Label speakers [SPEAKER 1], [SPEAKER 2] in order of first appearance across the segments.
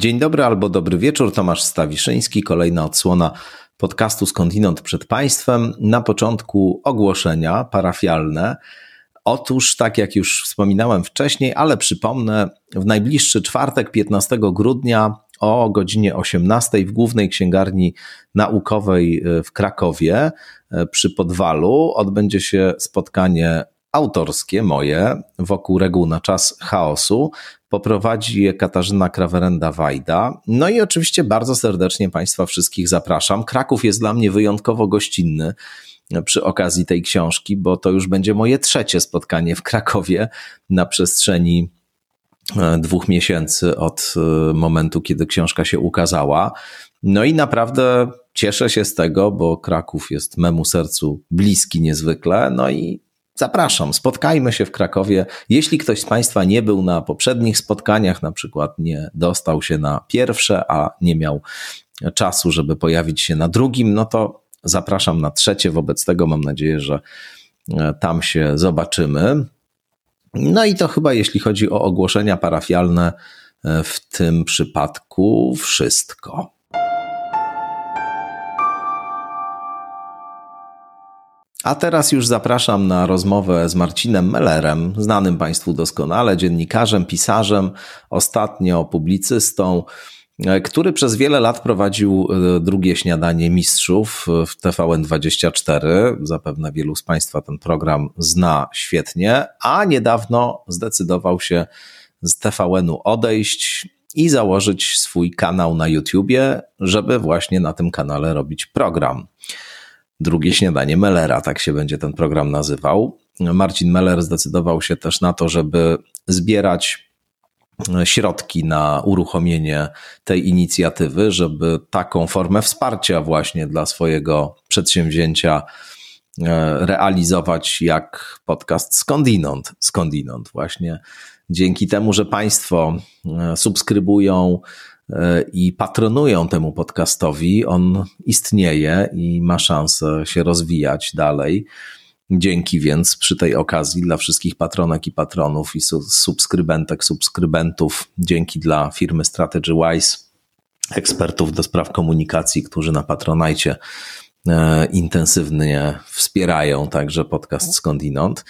[SPEAKER 1] Dzień dobry albo dobry wieczór, Tomasz Stawiszyński, kolejna odsłona podcastu Skądinąd przed Państwem. Na początku ogłoszenia parafialne. Otóż, tak jak już wspominałem wcześniej, ale przypomnę, w najbliższy czwartek, 15 grudnia o godzinie 18 w Głównej Księgarni Naukowej w Krakowie przy Podwalu odbędzie się spotkanie autorskie moje wokół reguł na czas chaosu. Poprowadzi je Katarzyna Krawerenda-Wajda. No i oczywiście bardzo serdecznie Państwa wszystkich zapraszam. Kraków jest dla mnie wyjątkowo gościnny przy okazji tej książki, bo to już będzie moje trzecie spotkanie w Krakowie na przestrzeni e, dwóch miesięcy od e, momentu, kiedy książka się ukazała. No i naprawdę cieszę się z tego, bo Kraków jest memu sercu bliski niezwykle. No i Zapraszam, spotkajmy się w Krakowie. Jeśli ktoś z Państwa nie był na poprzednich spotkaniach, na przykład nie dostał się na pierwsze, a nie miał czasu, żeby pojawić się na drugim, no to zapraszam na trzecie. Wobec tego mam nadzieję, że e, tam się zobaczymy. No i to chyba, jeśli chodzi o ogłoszenia parafialne, e, w tym przypadku wszystko. A teraz już zapraszam na rozmowę z Marcinem Mellerem, znanym Państwu doskonale, dziennikarzem, pisarzem, ostatnio publicystą, e, który przez wiele lat prowadził e, drugie śniadanie mistrzów w TVN24. Zapewne wielu z Państwa ten program zna świetnie, a niedawno zdecydował się z TVN-u odejść i założyć swój kanał na YouTubie, żeby właśnie na tym kanale robić program. Drugie śniadanie Mellera, tak się będzie ten program nazywał. Marcin Meller zdecydował się też na to, żeby zbierać środki na uruchomienie tej inicjatywy, żeby taką formę wsparcia właśnie dla swojego przedsięwzięcia e, realizować jak podcast Skądinąd. Skądinąd właśnie dzięki temu, że Państwo e, subskrybują, i patronują temu podcastowi, on istnieje i ma szansę się rozwijać dalej. Dzięki więc przy tej okazji dla wszystkich patronek i patronów i subskrybentek, subskrybentów, dzięki dla firmy Strategy Wise, ekspertów do spraw komunikacji, którzy na Patronajcie e, intensywnie wspierają także podcast Skądinąd.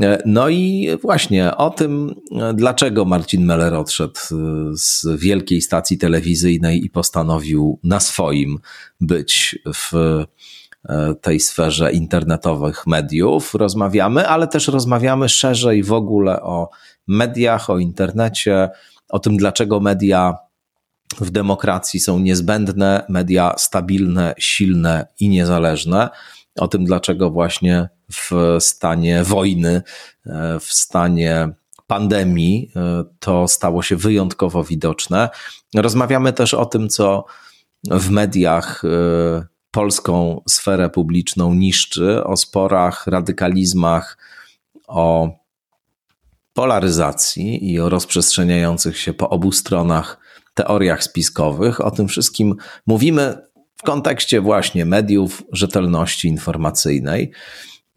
[SPEAKER 1] E, no i właśnie o tym, e, dlaczego Marcin Meller odszedł e, z wielkiej stacji telewizyjnej i postanowił na swoim być w tej sferze internetowych mediów, rozmawiamy, ale też rozmawiamy szerzej w ogóle o mediach, o internecie, o tym, dlaczego media w demokracji są niezbędne, media stabilne, silne i niezależne, o tym, dlaczego właśnie w stanie wojny, e, w stanie pandemii e, to stało się wyjątkowo widoczne. Rozmawiamy też o tym, co w mediach e, polską sferę publiczną niszczy, o sporach, radykalizmach, o polaryzacji i o rozprzestrzeniających się po obu stronach teoriach spiskowych. O tym wszystkim mówimy w kontekście właśnie mediów, rzetelności informacyjnej.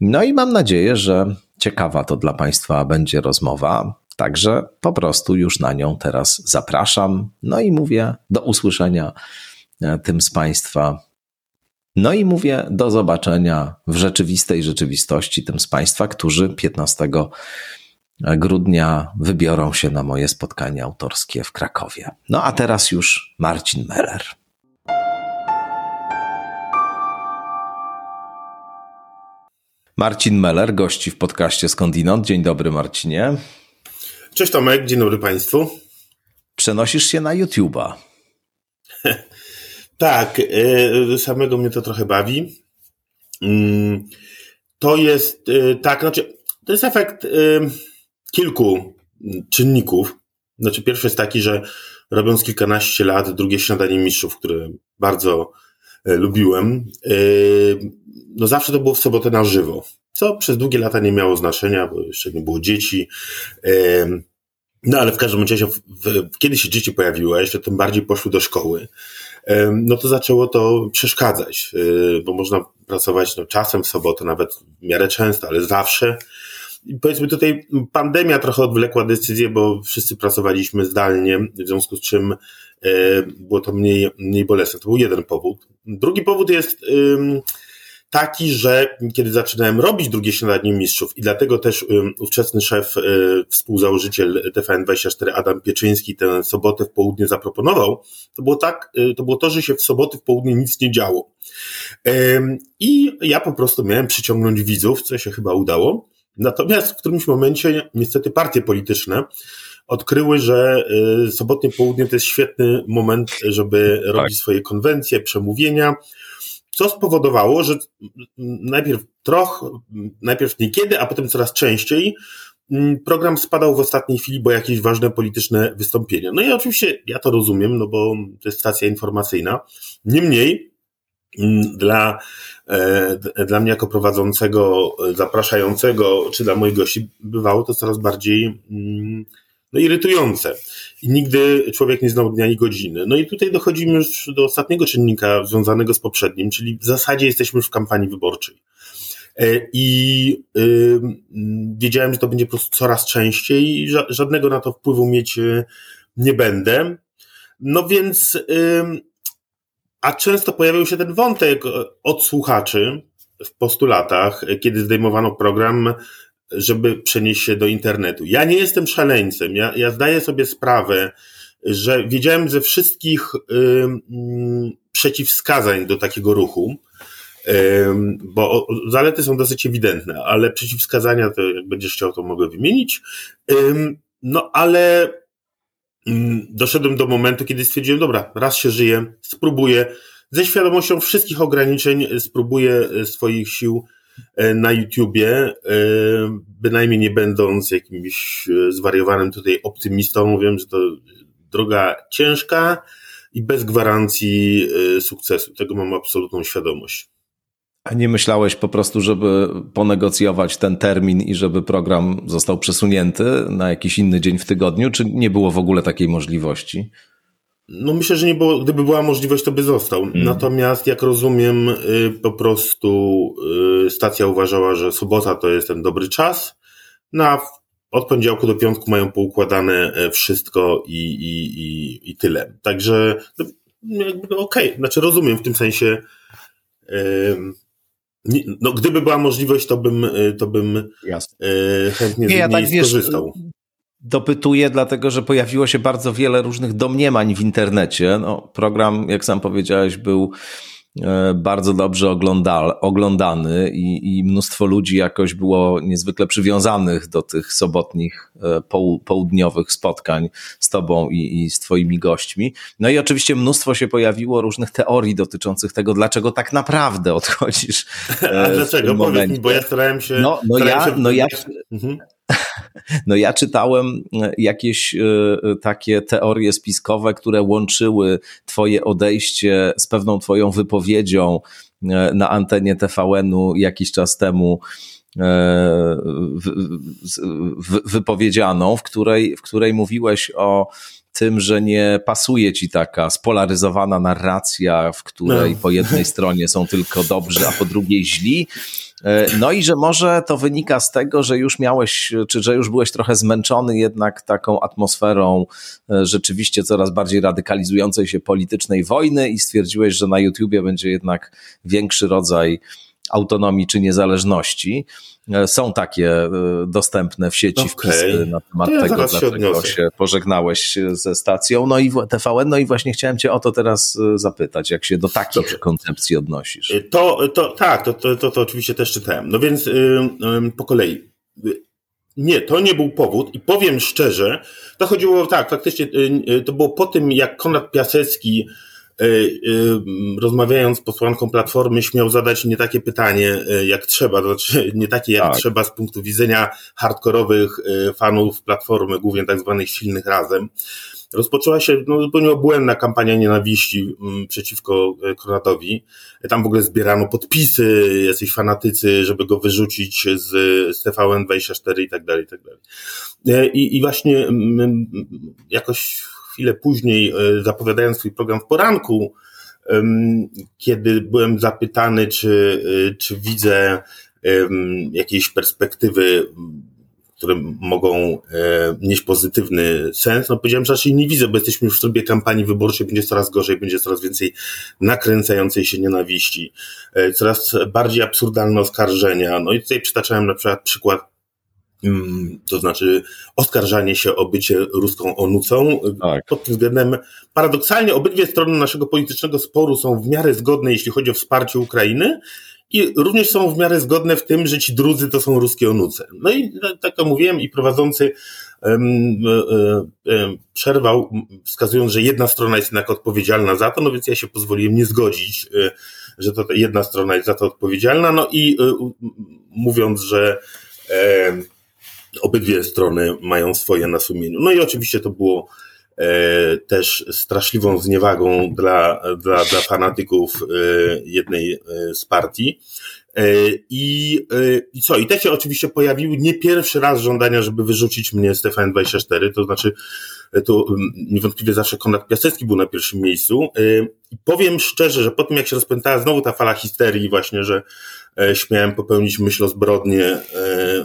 [SPEAKER 1] No i mam nadzieję, że ciekawa to dla Państwa będzie rozmowa. Także po prostu już na nią teraz zapraszam. No i mówię do usłyszenia e, tym z Państwa. No i mówię do zobaczenia w rzeczywistej rzeczywistości tym z Państwa, którzy 15 grudnia wybiorą się na moje spotkanie autorskie w Krakowie. No a teraz już Marcin Meller. Marcin Meller, gości w podcaście Skądinąd. Dzień dobry, Marcinie.
[SPEAKER 2] Cześć Tomek, dzień dobry Państwu.
[SPEAKER 1] Przenosisz się na YouTube'a.
[SPEAKER 2] tak, y, samego mnie to trochę bawi. Mm, to jest y, tak, znaczy, to jest efekt y, kilku czynników. Znaczy, pierwszy jest taki, że robiąc kilkanaście lat drugie śniadanie mistrzów, które bardzo lubiłem, no zawsze to było w sobotę na żywo, co przez długie lata nie miało znaczenia, bo jeszcze nie było dzieci. No ale w każdym razie, kiedy się dzieci pojawiły, a jeszcze tym bardziej poszły do szkoły, no to zaczęło to przeszkadzać, e, bo można pracować no, czasem w sobotę, nawet w miarę często, ale zawsze. I powiedzmy tutaj pandemia trochę odwlekła decyzję, bo wszyscy pracowaliśmy zdalnie, w związku z czym było to mniej, mniej bolesne. To był jeden powód. Drugi powód jest taki, że kiedy zaczynałem robić drugie śniadanie mistrzów i dlatego też ówczesny szef, y, współzałożyciel TVN24 Adam Pieczyński tę sobotę w południe zaproponował, to było tak, y, to było to, że się w sobotę w południe nic nie działo. I ja po prostu miałem przyciągnąć widzów, co się chyba udało. Natomiast w którymś momencie niestety partie polityczne odkryły, że y, sobotnie południe to jest świetny moment, żeby tak. robić swoje konwencje, przemówienia, co spowodowało, że najpierw trochę, najpierw niekiedy, a potem coraz częściej mm, program spadał w ostatniej chwili, bo jakieś ważne polityczne wystąpienia. No i oczywiście ja to rozumiem, no bo to jest stacja informacyjna. Niemniej mm, dla, e, dla mnie jako prowadzącego, zapraszającego, czy dla moich gości bywało to coraz bardziej mm, no, irytujące. I nigdy człowiek nie znał dnia i godziny. No i tutaj dochodzimy już do ostatniego czynnika związanego z poprzednim, czyli w zasadzie jesteśmy już w kampanii wyborczej. E, I y, wiedziałem, że to będzie po prostu coraz częściej i ża żadnego na to wpływu mieć y, nie będę. No więc, y, a często pojawiał się ten wątek od słuchaczy w postulatach, kiedy zdejmowano program, żeby przenieść się do internetu. Ja nie jestem szaleńcem. Ja, ja zdaję sobie sprawę, że wiedziałem ze wszystkich y, y, przeciwwskazań do takiego ruchu, y, bo zalety są dosyć ewidentne, ale przeciwwskazania to jak będziesz chciał, to mogę wymienić. No ale doszedłem do momentu, kiedy stwierdziłem, dobra, raz się żyje, spróbuję ze świadomością wszystkich ograniczeń, spróbuję swoich sił na YouTubie, e, bynajmniej nie będąc jakimś e, zwariowanym tutaj optymistą, wiem, że to droga ciężka i bez gwarancji sukcesu. Tego mam absolutną świadomość.
[SPEAKER 1] A nie myślałeś po prostu, żeby ponegocjować ten termin i żeby program został przesunięty na jakiś inny dzień w tygodniu, czy nie było w ogóle takiej możliwości?
[SPEAKER 2] No myślę, że nie było, gdyby była możliwość, to by został. Mm. Natomiast jak rozumiem, y, po prostu y, stacja uważała, że sobota to jest ten dobry czas. No od poniedziałku do piątku mają poukładane e, wszystko i, i, i, i tyle. Także no, jakby okej, okay. znaczy rozumiem w tym sensie. No, gdyby była możliwość, to bym, y, to bym Jasne. E, chętnie nie, z niej ja tak, skorzystał. Wiesz,
[SPEAKER 1] dopytuję, dlatego że pojawiło się bardzo wiele różnych domniemań w internecie. No, program, jak sam powiedziałeś, był e, bardzo dobrze ogląda, oglądany i, i, mnóstwo ludzi jakoś było niezwykle przywiązanych do tych sobotnich, e, południowych spotkań z tobą i, i, z twoimi gośćmi. No i oczywiście mnóstwo się pojawiło różnych teorii dotyczących tego, dlaczego tak naprawdę odchodzisz.
[SPEAKER 2] E, A dlaczego? Powiedz mi, bo ja starałem się...
[SPEAKER 1] No, no ja, się... no ja... Mhm. No ja czytałem e, jakieś e, e, takie teorie spiskowe, które łączyły twoje odejście z pewną twoją wypowiedzią na antenie TVN-u jakiś czas temu wypowiedzianą, w której, w której mówiłeś o tym, że nie pasuje ci taka spolaryzowana narracja, w której no. po jednej stronie są tylko dobrzy, a po drugiej źli. E, no i że może to wynika z tego, że już miałeś, czy że już byłeś trochę zmęczony jednak taką atmosferą e, rzeczywiście coraz bardziej radykalizującej się politycznej wojny i stwierdziłeś, że na YouTubie będzie jednak większy rodzaj autonomii czy niezależności. E, są takie e, dostępne w sieci okay. wpisy na temat ja tego, dlaczego się, się pożegnałeś ze stacją. No i TVN, no i właśnie chciałem cię o to teraz e, zapytać, jak się do takich Dobrze. koncepcji odnosisz.
[SPEAKER 2] To, to tak, to, to, to, to oczywiście też czytałem. No więc yy, yy, po kolei. Nie, to nie był powód i powiem szczerze, to chodziło tak, faktycznie to było po tym, jak Konrad Piasecki E, e, rozmawiając z posłanką Platformy, śmiał zadać nie takie pytanie, e, jak trzeba, to znaczy nie takie, jak tak. trzeba z punktu widzenia hardkorowych fanów Platformy, głównie tak zwanych silnych razem. Rozpoczęła się no, zupełnie obłędna kampania nienawiści m, przeciwko Konradowi. Tam w ogóle zbierano podpisy, jacyś fanatycy, żeby go wyrzucić z, z TVN24 i tak dalej, i tak dalej. I, i właśnie m, jakoś chwilę później, e, zapowiadając swój program w poranku, kiedy byłem zapytany, czy, e, czy widzę jakieś perspektywy które mogą nieść pozytywny sens. No powiedziałem, że raczej nie widzę, bo jesteśmy już w trybie kampanii wyborczej, będzie coraz gorzej, będzie coraz więcej nakręcającej się nienawiści, coraz bardziej absurdalne oskarżenia. No i tutaj przytaczałem na przykład przykład to znaczy oskarżanie się o bycie ruską onucą. Tak. Pod tym względem paradoksalnie obydwie strony naszego politycznego sporu są w miarę zgodne, jeśli chodzi o wsparcie Ukrainy i również są w miarę zgodne w tym, że ci drudzy to są ruskie onuce. No i tak jak mówiłem i prowadzący um, um, przerwał, wskazując, że jedna strona jest jednak odpowiedzialna za to, no więc ja się pozwoliłem nie zgodzić, e, że to jedna strona jest za to odpowiedzialna, no i mówiąc, że obydwie strony mają swoje na sumieniu. No i oczywiście to było e, też straszliwą zniewagą dla, dla, dla fanatyków e, jednej e, z partii. E, I, e, I co? I te się oczywiście pojawiły nie pierwszy raz żądania, żeby wyrzucić mnie z TVN24, to znaczy e, to mm, niewątpliwie zawsze Konrad Piasecki był na pierwszym miejscu. I powiem szczerze, że po tym jak się rozpętała znowu ta fala histerii właśnie, że śmiałem popełnić myśl o zbrodnie,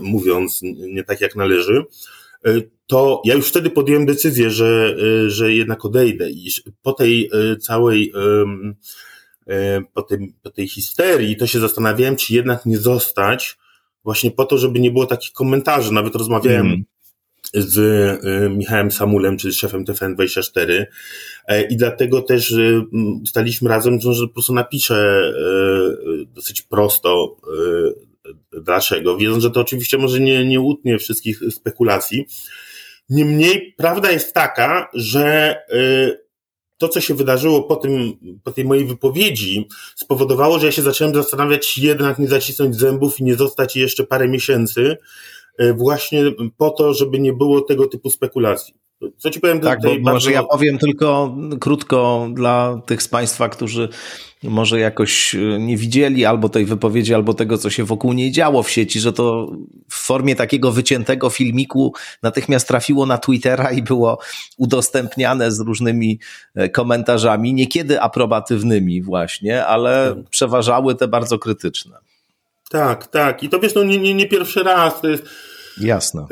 [SPEAKER 2] mówiąc nie tak jak należy, to ja już wtedy podjąłem decyzję, że, że jednak odejdę i po tej całej po, tej, po tej histerii to się zastanawiałem, czy jednak nie zostać właśnie po to, żeby nie było takich komentarzy. Nawet rozmawiałem mm z y, Michałem Samulem, czyli szefem TFN24 e, i dlatego też y, staliśmy razem, że po prostu napiszę y, dosyć prosto dlaczego, wiedząc, że to oczywiście może nie, nie utnie wszystkich spekulacji. Niemniej prawda jest taka, że to, co się wydarzyło po, tym, po tej mojej wypowiedzi, spowodowało, że ja się zacząłem zastanawiać, jednak nie zacisnąć zębów i nie zostać jeszcze parę miesięcy, E, właśnie po to, żeby nie było tego typu spekulacji.
[SPEAKER 1] Co ci powiem tak, tutaj bo bardzo... Może ja powiem tylko krótko dla tych z Państwa, którzy może jakoś e, nie widzieli albo tej wypowiedzi, albo tego, co się wokół niej działo w sieci, że to w formie takiego wyciętego filmiku natychmiast trafiło na Twittera i było udostępniane z różnymi e, komentarzami, niekiedy aprobatywnymi właśnie, ale tak. przeważały te bardzo krytyczne.
[SPEAKER 2] Tak, tak. I to wiesz, no nie, nie, nie pierwszy raz. To jest...
[SPEAKER 1] Jasne.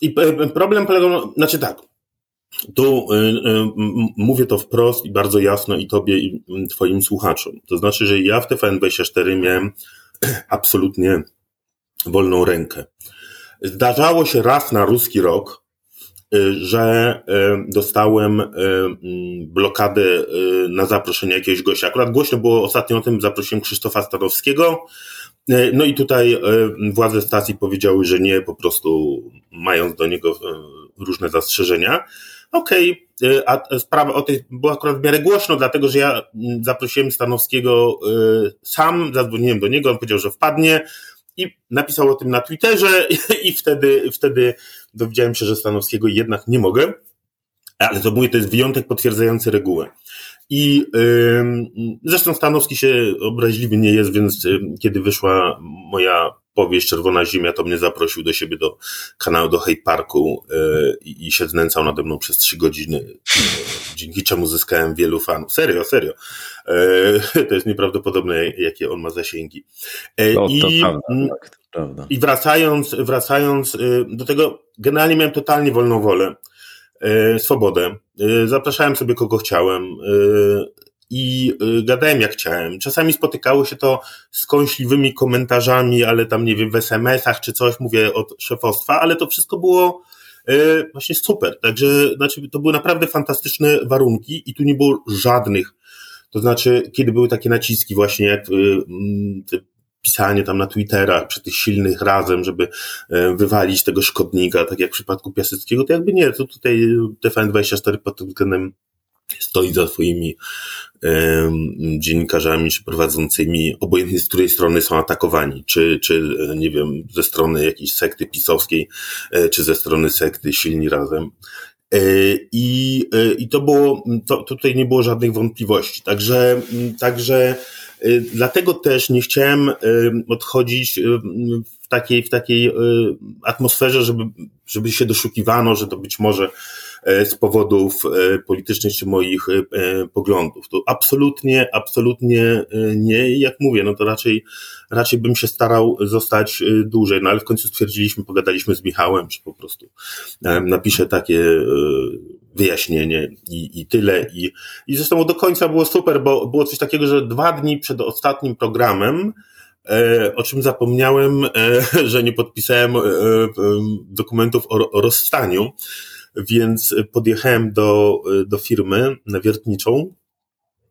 [SPEAKER 2] I problem polega, na, znaczy tak, tu y, y, mówię to wprost i bardzo jasno i tobie i twoim słuchaczom. To znaczy, że ja w TVN24 miałem absolutnie wolną rękę. Zdarzało się raz na ruski rok, y, że dostałem blokadę na zaproszenie jakiegoś gościa. Akurat głośno było ostatnio o tym, zaprosiłem Krzysztofa Stanowskiego, E, no i tutaj władze stacji powiedziały, że nie, po prostu mając do niego różne zastrzeżenia. Okej, okay. a sprawa o tej była akurat w miarę głośno, dlatego że ja zaprosiłem Stanowskiego sam, zadzwoniłem do niego, on powiedział, że wpadnie i napisał o tym na Twitterze i wtedy, wtedy dowiedziałem się, że Stanowskiego jednak nie mogę. Ale to mówię, to jest wyjątek potwierdzający regułę. I yy, zresztą Stanowski się obraźliwy nie jest, więc yy, kiedy wyszła moja powieść Czerwona Ziemia, to mnie zaprosił do siebie do kanału, do Hate Parku yy, i się znęcał nade mną przez trzy godziny, y, dzięki czemu zyskałem wielu fanów. Serio, serio. Y, to jest nieprawdopodobne, jakie on ma zasięgi.
[SPEAKER 1] Y, to, I, prawda, tak, prawda.
[SPEAKER 2] I wracając, wracając do tego, generalnie miałem totalnie wolną wolę. E, swobodę. E, zapraszałem sobie kogo chciałem e, i gadałem jak chciałem. Czasami spotykało się to z kąśliwymi komentarzami, ale tam nie wiem, w SMS-ach czy coś, mówię od szefostwa, ale to wszystko było właśnie super. Także znaczy, to były naprawdę fantastyczne warunki i tu nie było żadnych. To znaczy, kiedy były takie naciski właśnie jak pisanie tam na Twitterach przy tych silnych razem, żeby wywalić tego szkodnika, tak jak w przypadku Piaseckiego, to jakby nie, to tutaj TVN24 pod tym względem stoi za swoimi dziennikarzami czy prowadzącymi, obojętnie z której strony są atakowani, czy, czy e, nie wiem, ze strony jakiejś sekty pisowskiej, e, czy ze strony sekty Silni Razem. I, i to było, to, tutaj nie było żadnych wątpliwości. Także, także dlatego też nie chciałem odchodzić w takiej, w takiej atmosferze, żeby, żeby się doszukiwano, że to być może z powodów politycznych czy moich poglądów. To absolutnie, absolutnie nie. I jak mówię, no to raczej, raczej bym się starał zostać dłużej, no ale w końcu stwierdziliśmy, pogadaliśmy z Michałem, że po prostu napiszę takie wyjaśnienie i, i tyle. I, I zresztą do końca było super, bo było coś takiego, że dwa dni przed ostatnim programem, e, o czym zapomniałem, e, że nie podpisałem e, dokumentów o, o rozstaniu, więc podjechałem do, do firmy nawiertniczą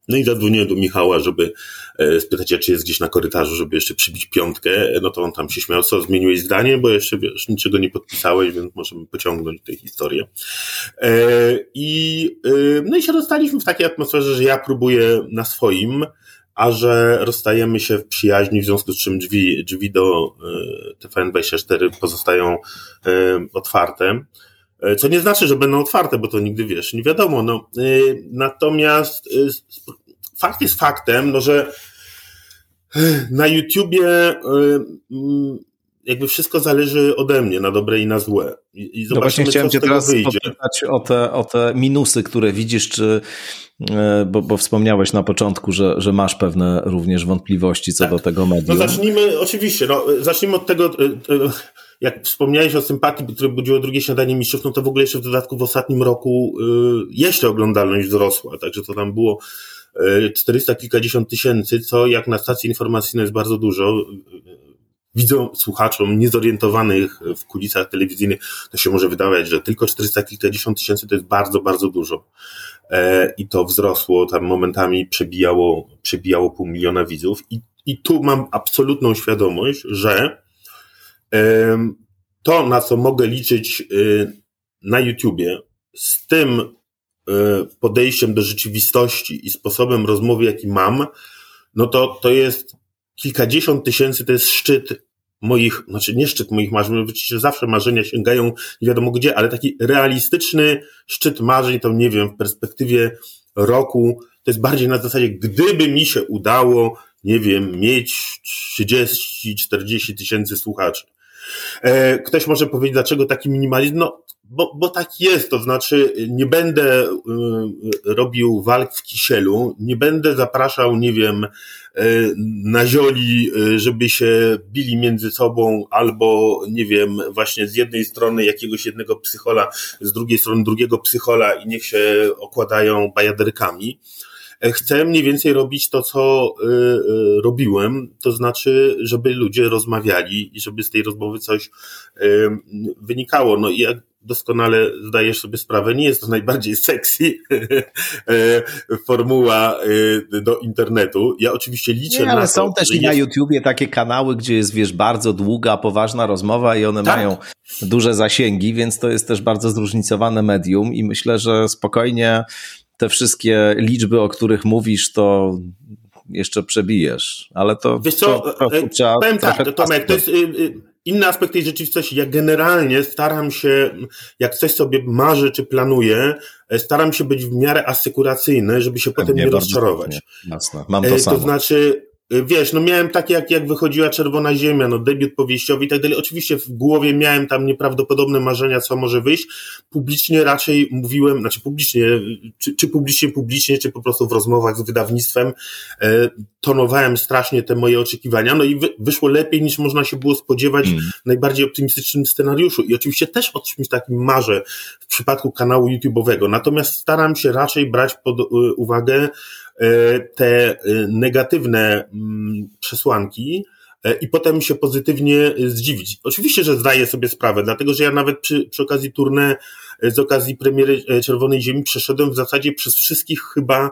[SPEAKER 2] no i zadzwoniłem do Michała, żeby e, spytać, czy jest gdzieś na korytarzu, żeby jeszcze przybić piątkę. No to on tam się śmiał, co, zmieniłeś zdanie, bo jeszcze, wiesz, niczego nie podpisałeś, więc możemy pociągnąć tę historię. E, I, e, no i się rozstaliśmy w takiej atmosferze, że ja próbuję na swoim, a że rozstajemy się w przyjaźni, w związku z czym drzwi, drzwi do TVN24 pozostają otwarte. E, co nie znaczy, że będą otwarte, bo to nigdy wiesz, nie wiadomo. No. E, natomiast e, fakt jest faktem, no, że na YouTubie jakby wszystko zależy ode mnie, na dobre i na złe. I,
[SPEAKER 1] i no właśnie chciałem cię teraz wyjdzie. popytać o te, o te minusy, które widzisz, czy, bo, bo wspomniałeś na początku, że, że masz pewne również wątpliwości co tak. do tego medium.
[SPEAKER 2] No zacznijmy, oczywiście, no, zacznijmy od tego, jak wspomniałeś o sympatii, które budziło drugie śniadanie mistrzów, no to w ogóle jeszcze w dodatku w ostatnim roku y, jeszcze oglądalność wzrosła, także to tam było 400 y, kilkadziesiąt tysięcy, co jak na stacji informacyjnej jest bardzo dużo. Widzą słuchaczom niezorientowanych w kulisach telewizyjnych, to się może wydawać, że tylko 400 kilkadziesiąt tysięcy to jest bardzo, bardzo dużo. E, I to wzrosło, tam momentami przebijało, przebijało pół miliona widzów. I, i tu mam absolutną świadomość, że to, na co mogę liczyć y, na YouTubie, z tym y, podejściem do rzeczywistości i sposobem rozmowy, jaki mam, no to to jest kilkadziesiąt tysięcy, to jest szczyt moich, znaczy nie szczyt moich marzeń, oczywiście zawsze marzenia sięgają nie wiadomo gdzie, ale taki realistyczny szczyt marzeń, to nie wiem, w perspektywie roku, to jest bardziej na zasadzie, gdyby mi się udało, nie wiem, mieć 30-40 tysięcy słuchaczy. E, ktoś może powiedzieć, dlaczego taki minimalizm? No, bo, bo tak jest, to znaczy nie będę y, robił walk w kisielu, nie będę zapraszał, nie wiem, y, na zioli, y, żeby się bili między sobą, albo, nie wiem, właśnie z jednej strony jakiegoś jednego psychola, z drugiej strony drugiego psychola i niech się okładają bajaderkami. E, chcę mniej więcej robić to, co y, y, robiłem, to znaczy, żeby ludzie rozmawiali i żeby z tej rozmowy coś wynikało. No i jak doskonale zdajesz sobie sprawę, nie jest to najbardziej sexy e, formuła do internetu. Ja oczywiście liczę nie,
[SPEAKER 1] ale
[SPEAKER 2] na
[SPEAKER 1] to, są też i na YouTubie takie kanały, gdzie jest, wiesz, bardzo długa, poważna rozmowa i one tak. mają duże zasięgi, więc to jest też bardzo zróżnicowane medium i myślę, że spokojnie te wszystkie liczby, o których mówisz, to jeszcze przebijesz, ale to,
[SPEAKER 2] Wiesz co, to, to, to e, trzeba powiem tak, Tomek, to jest y, y, inny aspekt tej rzeczywistości. Ja generalnie staram się, jak coś sobie marzę czy planuję, e, staram się być w miarę asykuracyjny, żeby się potem nie rozczarować.
[SPEAKER 1] Jasne, mam to
[SPEAKER 2] e,
[SPEAKER 1] samo.
[SPEAKER 2] To znaczy, wiesz, no miałem takie, jak, jak wychodziła Czerwona Ziemia, no debiut powieściowy i tak dalej. Oczywiście w głowie miałem tam nieprawdopodobne marzenia, co może wyjść. Publicznie raczej mówiłem, znaczy publicznie, czy, czy publicznie, publicznie, czy po prostu w rozmowach z wydawnictwem, e, tonowałem strasznie te moje oczekiwania, no i wy, wyszło lepiej niż można się było spodziewać mm. w najbardziej optymistycznym scenariuszu. I oczywiście też o czymś takim marzę w przypadku kanału YouTube'owego. Natomiast staram się raczej brać pod y, uwagę te e, negatywne mm, przesłanki e, i potem się pozytywnie zdziwić. Oczywiście, że zdaję sobie sprawę, dlatego że ja nawet przy, przy okazji turne, z okazji premiery Czerwonej Ziemi przeszedłem w zasadzie przez wszystkich chyba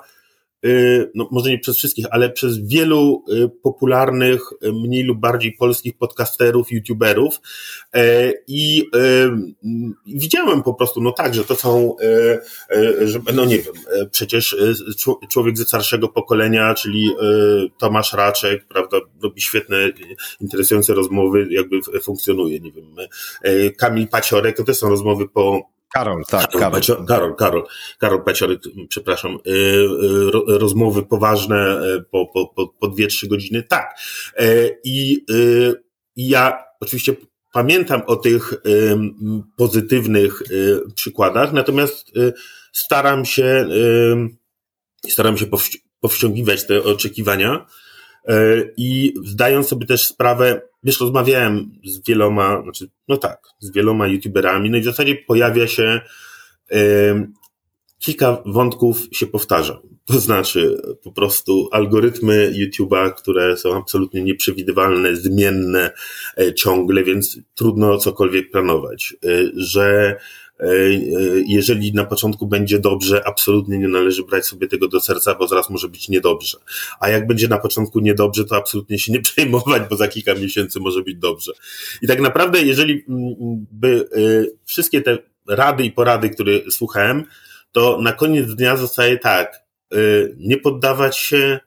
[SPEAKER 2] no może nie przez wszystkich, ale przez wielu y, popularnych, y, mniej lub bardziej polskich podcasterów, youtuberów. E, i widziałem po prostu, no tak, że to są, że, no nie wiem, przecież człowiek ze starszego pokolenia, czyli Tomasz Raczek, prawda, robi świetne, interesujące rozmowy, jakby funkcjonuje, nie wiem, Kamil Paciorek, to też są rozmowy po
[SPEAKER 1] Karol, tak.
[SPEAKER 2] Karol, Karol, Karol, Karol, Karol Peciory, przepraszam, y, y, rozmowy poważne y, po, po, po, po dwie, trzy godziny, tak. I, I ja oczywiście pamiętam o tych pozytywnych przykładach, natomiast staram się, staram się powściągiwać te oczekiwania i zdając sobie też sprawę, wiesz, rozmawiałem z wieloma, znaczy, no tak, z wieloma youtuberami, no i w zasadzie pojawia się kilka wątków się powtarza. To znaczy po prostu algorytmy YouTube'a, które są absolutnie nieprzewidywalne, zmienne e, ciągle, więc trudno cokolwiek planować. E, że jeżeli na początku będzie dobrze, absolutnie nie należy brać sobie tego do serca, bo zaraz może być niedobrze. A jak będzie na początku niedobrze, to absolutnie się nie przejmować, bo za kilka miesięcy może być dobrze. I tak naprawdę, jeżeli by wszystkie te rady i porady, które słuchałem, to na koniec dnia zostaje tak, nie poddawać się,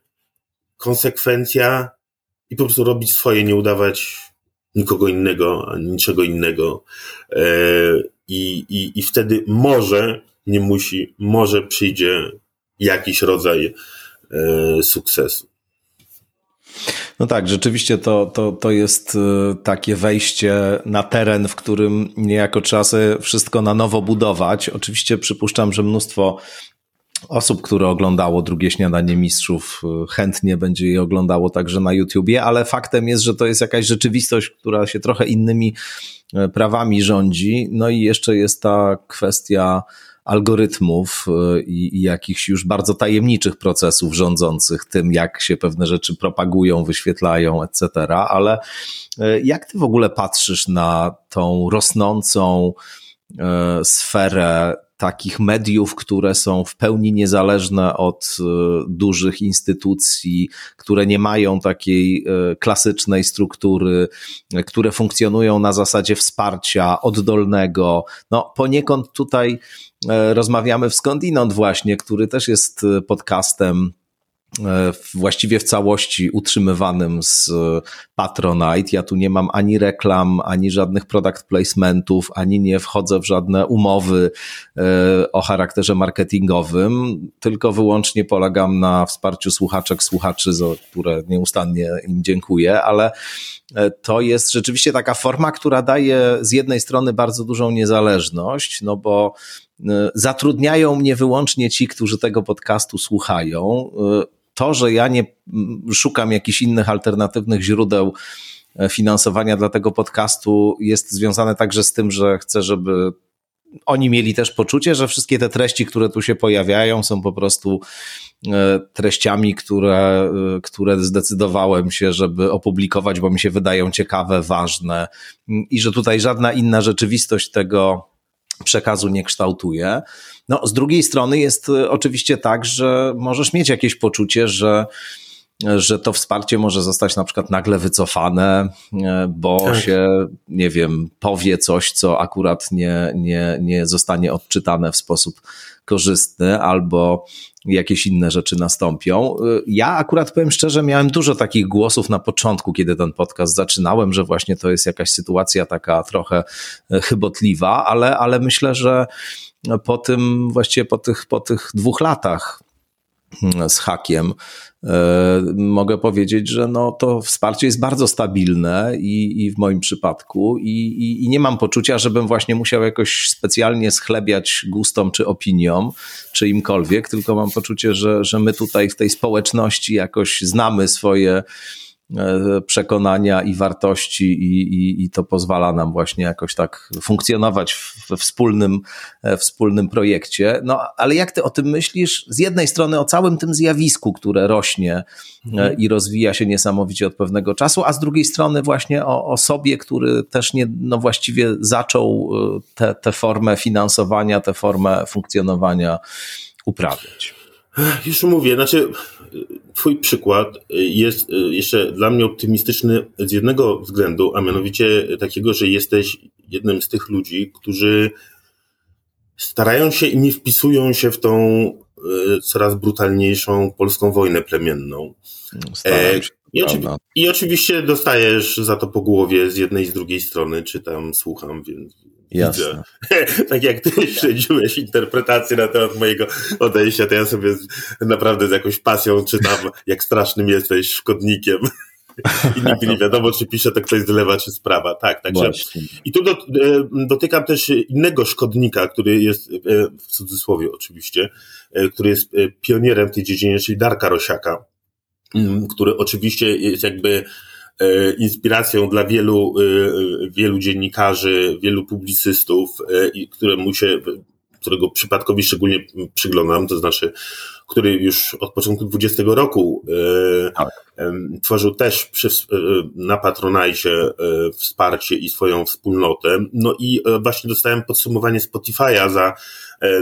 [SPEAKER 2] konsekwencja i po prostu robić swoje, nie udawać nikogo innego, niczego innego. I, i, I wtedy może, nie musi, może przyjdzie jakiś rodzaj y, sukcesu.
[SPEAKER 1] No tak, rzeczywiście to, to, to jest takie wejście na teren, w którym niejako trzeba sobie wszystko na nowo budować. Oczywiście przypuszczam, że mnóstwo osób, które oglądało drugie śniadanie mistrzów, y, chętnie będzie je oglądało także na YouTubie, ale faktem jest, że to jest jakaś rzeczywistość, która się trochę innymi prawami rządzi. No i jeszcze jest ta kwestia algorytmów y, i, i jakichś już bardzo tajemniczych procesów rządzących tym, jak się pewne rzeczy propagują, wyświetlają, etc. Ale jak ty w ogóle patrzysz na tą rosnącą sferę takich mediów, które są w pełni niezależne od e, dużych instytucji, które nie mają takiej e, klasycznej struktury, e, które funkcjonują na zasadzie wsparcia oddolnego. No, poniekąd tutaj rozmawiamy w Skądinąd właśnie, który też jest podcastem właściwie w całości utrzymywanym z Patronite. Ja tu nie mam ani reklam, ani żadnych product placementów, ani nie wchodzę w żadne umowy e, o charakterze marketingowym, tylko wyłącznie polegam na wsparciu słuchaczek, słuchaczy, za które nieustannie im dziękuję, ale e, to jest rzeczywiście taka forma, która daje z jednej strony bardzo dużą niezależność, no bo zatrudniają mnie wyłącznie ci, którzy tego podcastu słuchają. To, że ja nie szukam jakichś innych alternatywnych źródeł e, finansowania dla tego podcastu, jest związane także z tym, że chcę, żeby oni mieli też poczucie, że wszystkie te treści, które tu się pojawiają, są po prostu e, treściami, które, e, które zdecydowałem się, żeby opublikować, bo mi się wydają ciekawe, ważne i że tutaj żadna inna rzeczywistość tego przekazu nie kształtuje. No, z drugiej strony jest y, oczywiście tak, że możesz mieć jakieś poczucie, że że to wsparcie może zostać na przykład nagle wycofane, y, bo tak. się, nie wiem, powie coś, co akurat nie, nie, nie zostanie odczytane w sposób korzystny, albo jakieś inne rzeczy nastąpią. Y, ja akurat powiem szczerze, miałem dużo takich głosów na początku, kiedy ten podcast zaczynałem, że właśnie to jest jakaś sytuacja taka trochę chybotliwa, ale, ale myślę, że po tym, właściwie po tych, po tych dwóch latach z hakiem, e, mogę powiedzieć, że no to wsparcie jest bardzo stabilne i, i w moim przypadku i, i, i, nie mam poczucia, żebym właśnie musiał jakoś specjalnie schlebiać gustom czy opiniom, czy imkolwiek, tylko mam poczucie, że, że my tutaj w tej społeczności jakoś znamy swoje przekonania i wartości i, i, i to pozwala nam właśnie jakoś tak funkcjonować we wspólnym, e, wspólnym projekcie. No ale jak ty o tym myślisz? Z jednej strony o całym tym zjawisku, które rośnie e, mhm. i rozwija się niesamowicie od pewnego czasu, a z drugiej strony właśnie o, o sobie, który też nie, no właściwie zaczął tę formę finansowania, tę formę funkcjonowania uprawiać.
[SPEAKER 2] Już mówię, znaczy Twój przykład jest jeszcze dla mnie optymistyczny z jednego względu, a mianowicie takiego, że jesteś jednym z tych ludzi, którzy starają się i nie wpisują się w tą e, coraz brutalniejszą polską wojnę plemienną.
[SPEAKER 1] E, się,
[SPEAKER 2] I, oczywi- I, oczywiście dostajesz za to po głowie z jednej i z drugiej strony, czytam, słucham, więc
[SPEAKER 1] Jasne.
[SPEAKER 2] tak jak ty śledziłeś interpretację na temat mojego odejścia, to ja sobie naprawdę z jakąś pasją czytam, jak strasznym jesteś szkodnikiem. I nigdy nie wiadomo, czy pisze to ktoś z lewa, czy z prawa. Tak, także. I tu do, e, dotykam też innego szkodnika, który jest, e, w cudzysłowie oczywiście, e, który jest pionierem w tej dziedzinie, czyli Darka Rosiaka, mm, który oczywiście jest jakby inspiracją dla wielu, wielu dziennikarzy, wielu publicystów, któremu się którego przypadkowi szczególnie przyglądam, to znaczy, który już od początku 20 roku e, tak. tworzył też przy, e, na Patronajcie e, wsparcie i swoją wspólnotę. No i właśnie dostałem podsumowanie Spotify'a za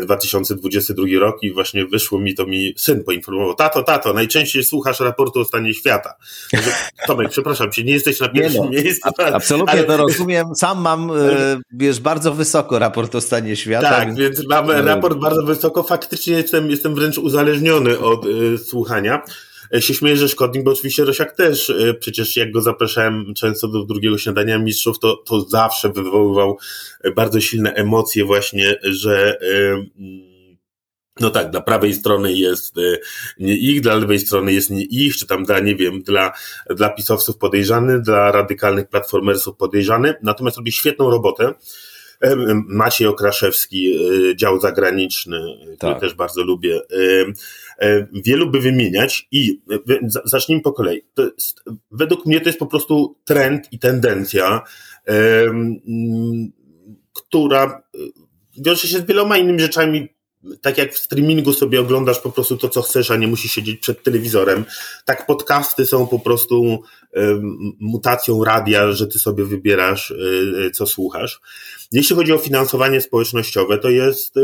[SPEAKER 2] 2022 rok i właśnie wyszło mi to mi syn poinformował. Tato, tato, najczęściej słuchasz raportu o stanie świata. Tomek, przepraszam cię, nie jesteś na pierwszym no, miejscu.
[SPEAKER 1] Absolutnie ale... to rozumiem. Sam mam, wiesz, bardzo wysoko raport o stanie świata.
[SPEAKER 2] Tak, więc mam raport bardzo wysoko. Faktycznie jestem, jestem wręcz uzależniony od y, słuchania. E, się śmieję, że szkodnik, bo oczywiście Rosiak też, e, przecież jak go zapraszałem często do drugiego śniadania mistrzów, to, to zawsze wywoływał e, bardzo silne emocje właśnie, że no tak, dla prawej strony jest nie ich, dla lewej strony jest nie ich, czy tam dla, nie wiem, dla, dla pisowców podejrzany, dla radykalnych platformersów podejrzany, natomiast robi świetną robotę. Maciej Okraszewski, dział zagraniczny, tak. który też bardzo lubię. E, wielu by wymieniać i e, zacznijmy po kolei. Jest, według mnie to jest po prostu trend i tendencja, która e, wiąże się z wieloma innymi rzeczami, tak jak w streamingu sobie oglądasz po prostu to, co chcesz, a nie musisz siedzieć przed telewizorem, tak podcasty są po prostu mutacją radia, że ty sobie wybierasz, y, co słuchasz. Jeśli chodzi o finansowanie społecznościowe, to jest,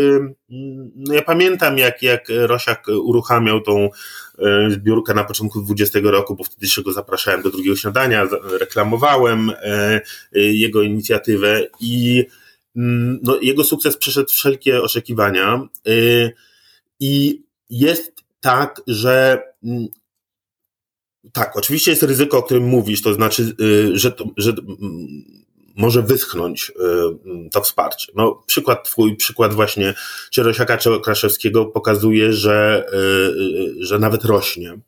[SPEAKER 2] no ja pamiętam jak, jak Rosiak uruchamiał tą y, zbiórkę na początku 20 roku, bo wtedy się go zapraszałem do drugiego śniadania, reklamowałem y, jego inicjatywę i no, jego sukces przeszedł wszelkie oczekiwania y, i jest tak, że tak, oczywiście jest ryzyko, o którym mówisz, to znaczy, y, że, to, że mm, może wyschnąć y, to wsparcie. No, przykład twój, przykład właśnie Czerosiaka Kraszewskiego pokazuje, że, że nawet rośnie.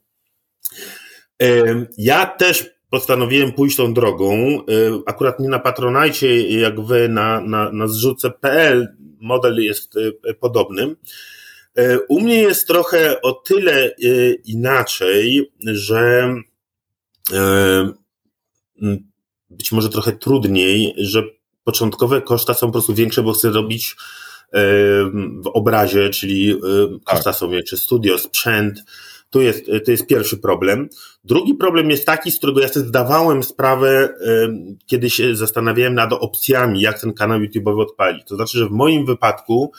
[SPEAKER 2] Ja też postanowiłem pójść tą drogą. Y, akurat nie na Patronajcie, jak wy na, na, na zrzucę.pl model jest y, podobny. Y, u mnie jest trochę o tyle inaczej, że być może trochę trudniej, że początkowe koszta są po prostu większe, bo chcę robić w obrazie, czyli koszta tak. są większe, studio, sprzęt, to jest, to jest pierwszy problem. Drugi problem jest taki, z którego ja sobie zdawałem sprawę, kiedy się zastanawiałem nad opcjami, jak ten kanał YouTube'owy odpalić. To znaczy, że w moim wypadku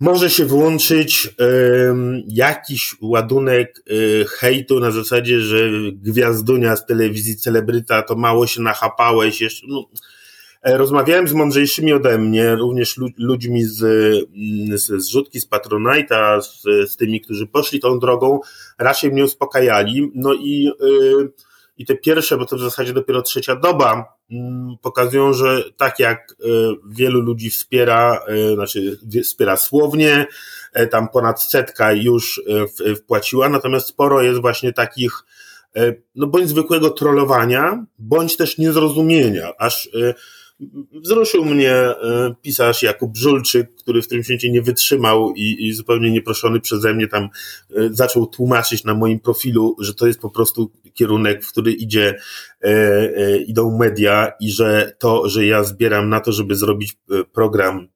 [SPEAKER 2] może się włączyć um, jakiś ładunek um, hejtu na zasadzie, że gwiazdunia z telewizji celebryta to mało się nachapałeś, jeszcze, no, E, rozmawiałem z mądrzejszymi ode mnie, również ludźmi z, mm, z zrzutki, z Patronite'a, z, z tymi, którzy poszli tą drogą, raczej mnie uspokajali. No i, yy, i te pierwsze, bo to w zasadzie dopiero trzecia doba, pokazują, że tak jak yy, wielu ludzi wspiera, y, znaczy wspiera słownie, y, tam ponad setka już wpłaciła, natomiast sporo jest właśnie takich no bądź zwykłego trollowania, bądź też niezrozumienia, aż Wzruszył mnie e, pisarz Jakub Żulczyk, który w tym świecie nie wytrzymał i, i zupełnie nieproszony przeze mnie tam e, zaczął tłumaczyć na moim profilu, że to jest po prostu kierunek, w który idzie, e, e, idą media i że to, że ja zbieram na to, żeby zrobić program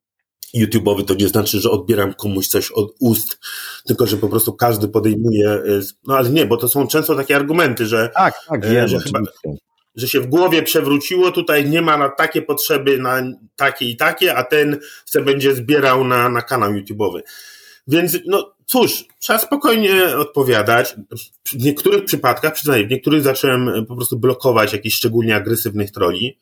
[SPEAKER 2] YouTube'owy, to nie znaczy, że odbieram komuś coś od ust, tylko że po prostu każdy podejmuje, no ale nie, bo to są często takie argumenty, że,
[SPEAKER 1] tak, tak, wiem,
[SPEAKER 2] że chyba, że się w głowie przewróciło, tutaj nie ma na takie potrzeby, na takie i takie, a ten se będzie zbierał na, na kanał YouTube'owy. Więc, no cóż, trzeba spokojnie odpowiadać. W niektórych przypadkach, przyznaję, w niektórych zacząłem po prostu blokować jakichś szczególnie agresywnych troli,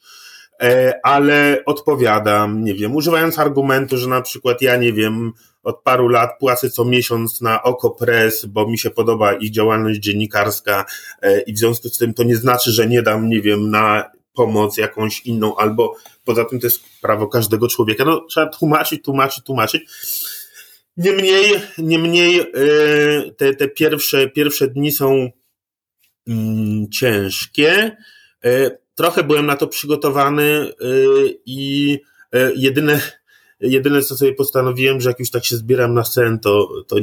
[SPEAKER 2] e, ale odpowiadam, nie wiem, używając argumentu, że na przykład ja nie wiem, od paru lat płacę co miesiąc na Oko Press, bo mi się podoba ich działalność dziennikarska e, i w związku z tym to nie znaczy, że nie dam, nie wiem, na pomoc jakąś inną, albo poza tym to jest prawo każdego człowieka. No, trzeba tłumaczyć, tłumaczyć, tłumaczyć. Niemniej, niemniej e, te, te pierwsze, pierwsze dni są mm, ciężkie. Trochę byłem na to przygotowany i jedyne, jedyne co sobie postanowiłem, że jak już tak się zbieram na scen, to, to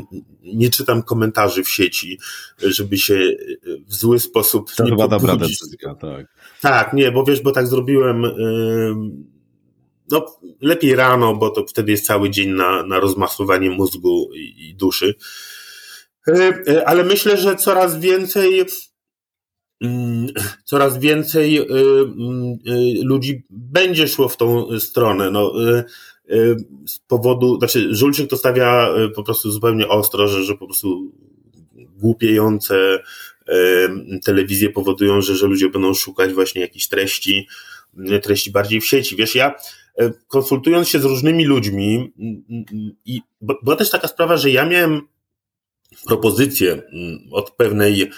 [SPEAKER 2] nie czytam komentarzy w sieci, żeby się w zły sposób
[SPEAKER 1] to
[SPEAKER 2] nie
[SPEAKER 1] chyba dobra decyzja, tak.
[SPEAKER 2] Tak, nie, bo wiesz, bo tak zrobiłem no, lepiej rano, bo to wtedy jest cały dzień na, na rozmasowanie mózgu i, i duszy. E, e, ale myślę, że coraz więcej mm, coraz więcej e, mm, ludzi będzie szło w tą stronę. No, z powodu, znaczy Żulczyk to stawia po prostu zupełnie ostro, że, że po prostu głupiejące telewizje powodują, że, że ludzie będą szukać właśnie jakichś treści, treści bardziej w sieci. Wiesz, ja E, konsultując się z różnymi ludźmi, i była też taka sprawa, że ja miałem propozycję od pewnej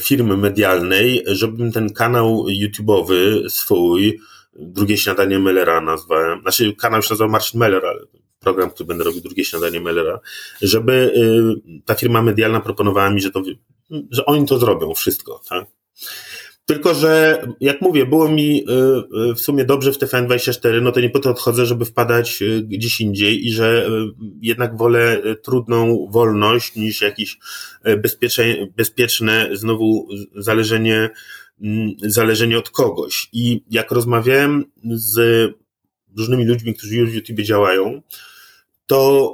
[SPEAKER 2] firmy medialnej, żebym ten kanał YouTube'owy swój, drugie śniadanie Mellera nazwałem, znaczy kanał się nazywał Marcin Meller, ale program, który będę robił, drugie śniadanie Mellera, żeby y, ta firma medialna proponowała mi, że to, że oni to zrobią, wszystko, tak? Tylko, że jak mówię, było mi y, y, w sumie dobrze w TVN24, no to nie po to odchodzę, żeby wpadać gdzieś indziej i że jednak wolę trudną wolność niż jakieś bezpieczne, bezpieczne znowu zależenie, mm, zależenie od kogoś. I jak rozmawiałem z różnymi ludźmi, którzy już w YouTube działają, to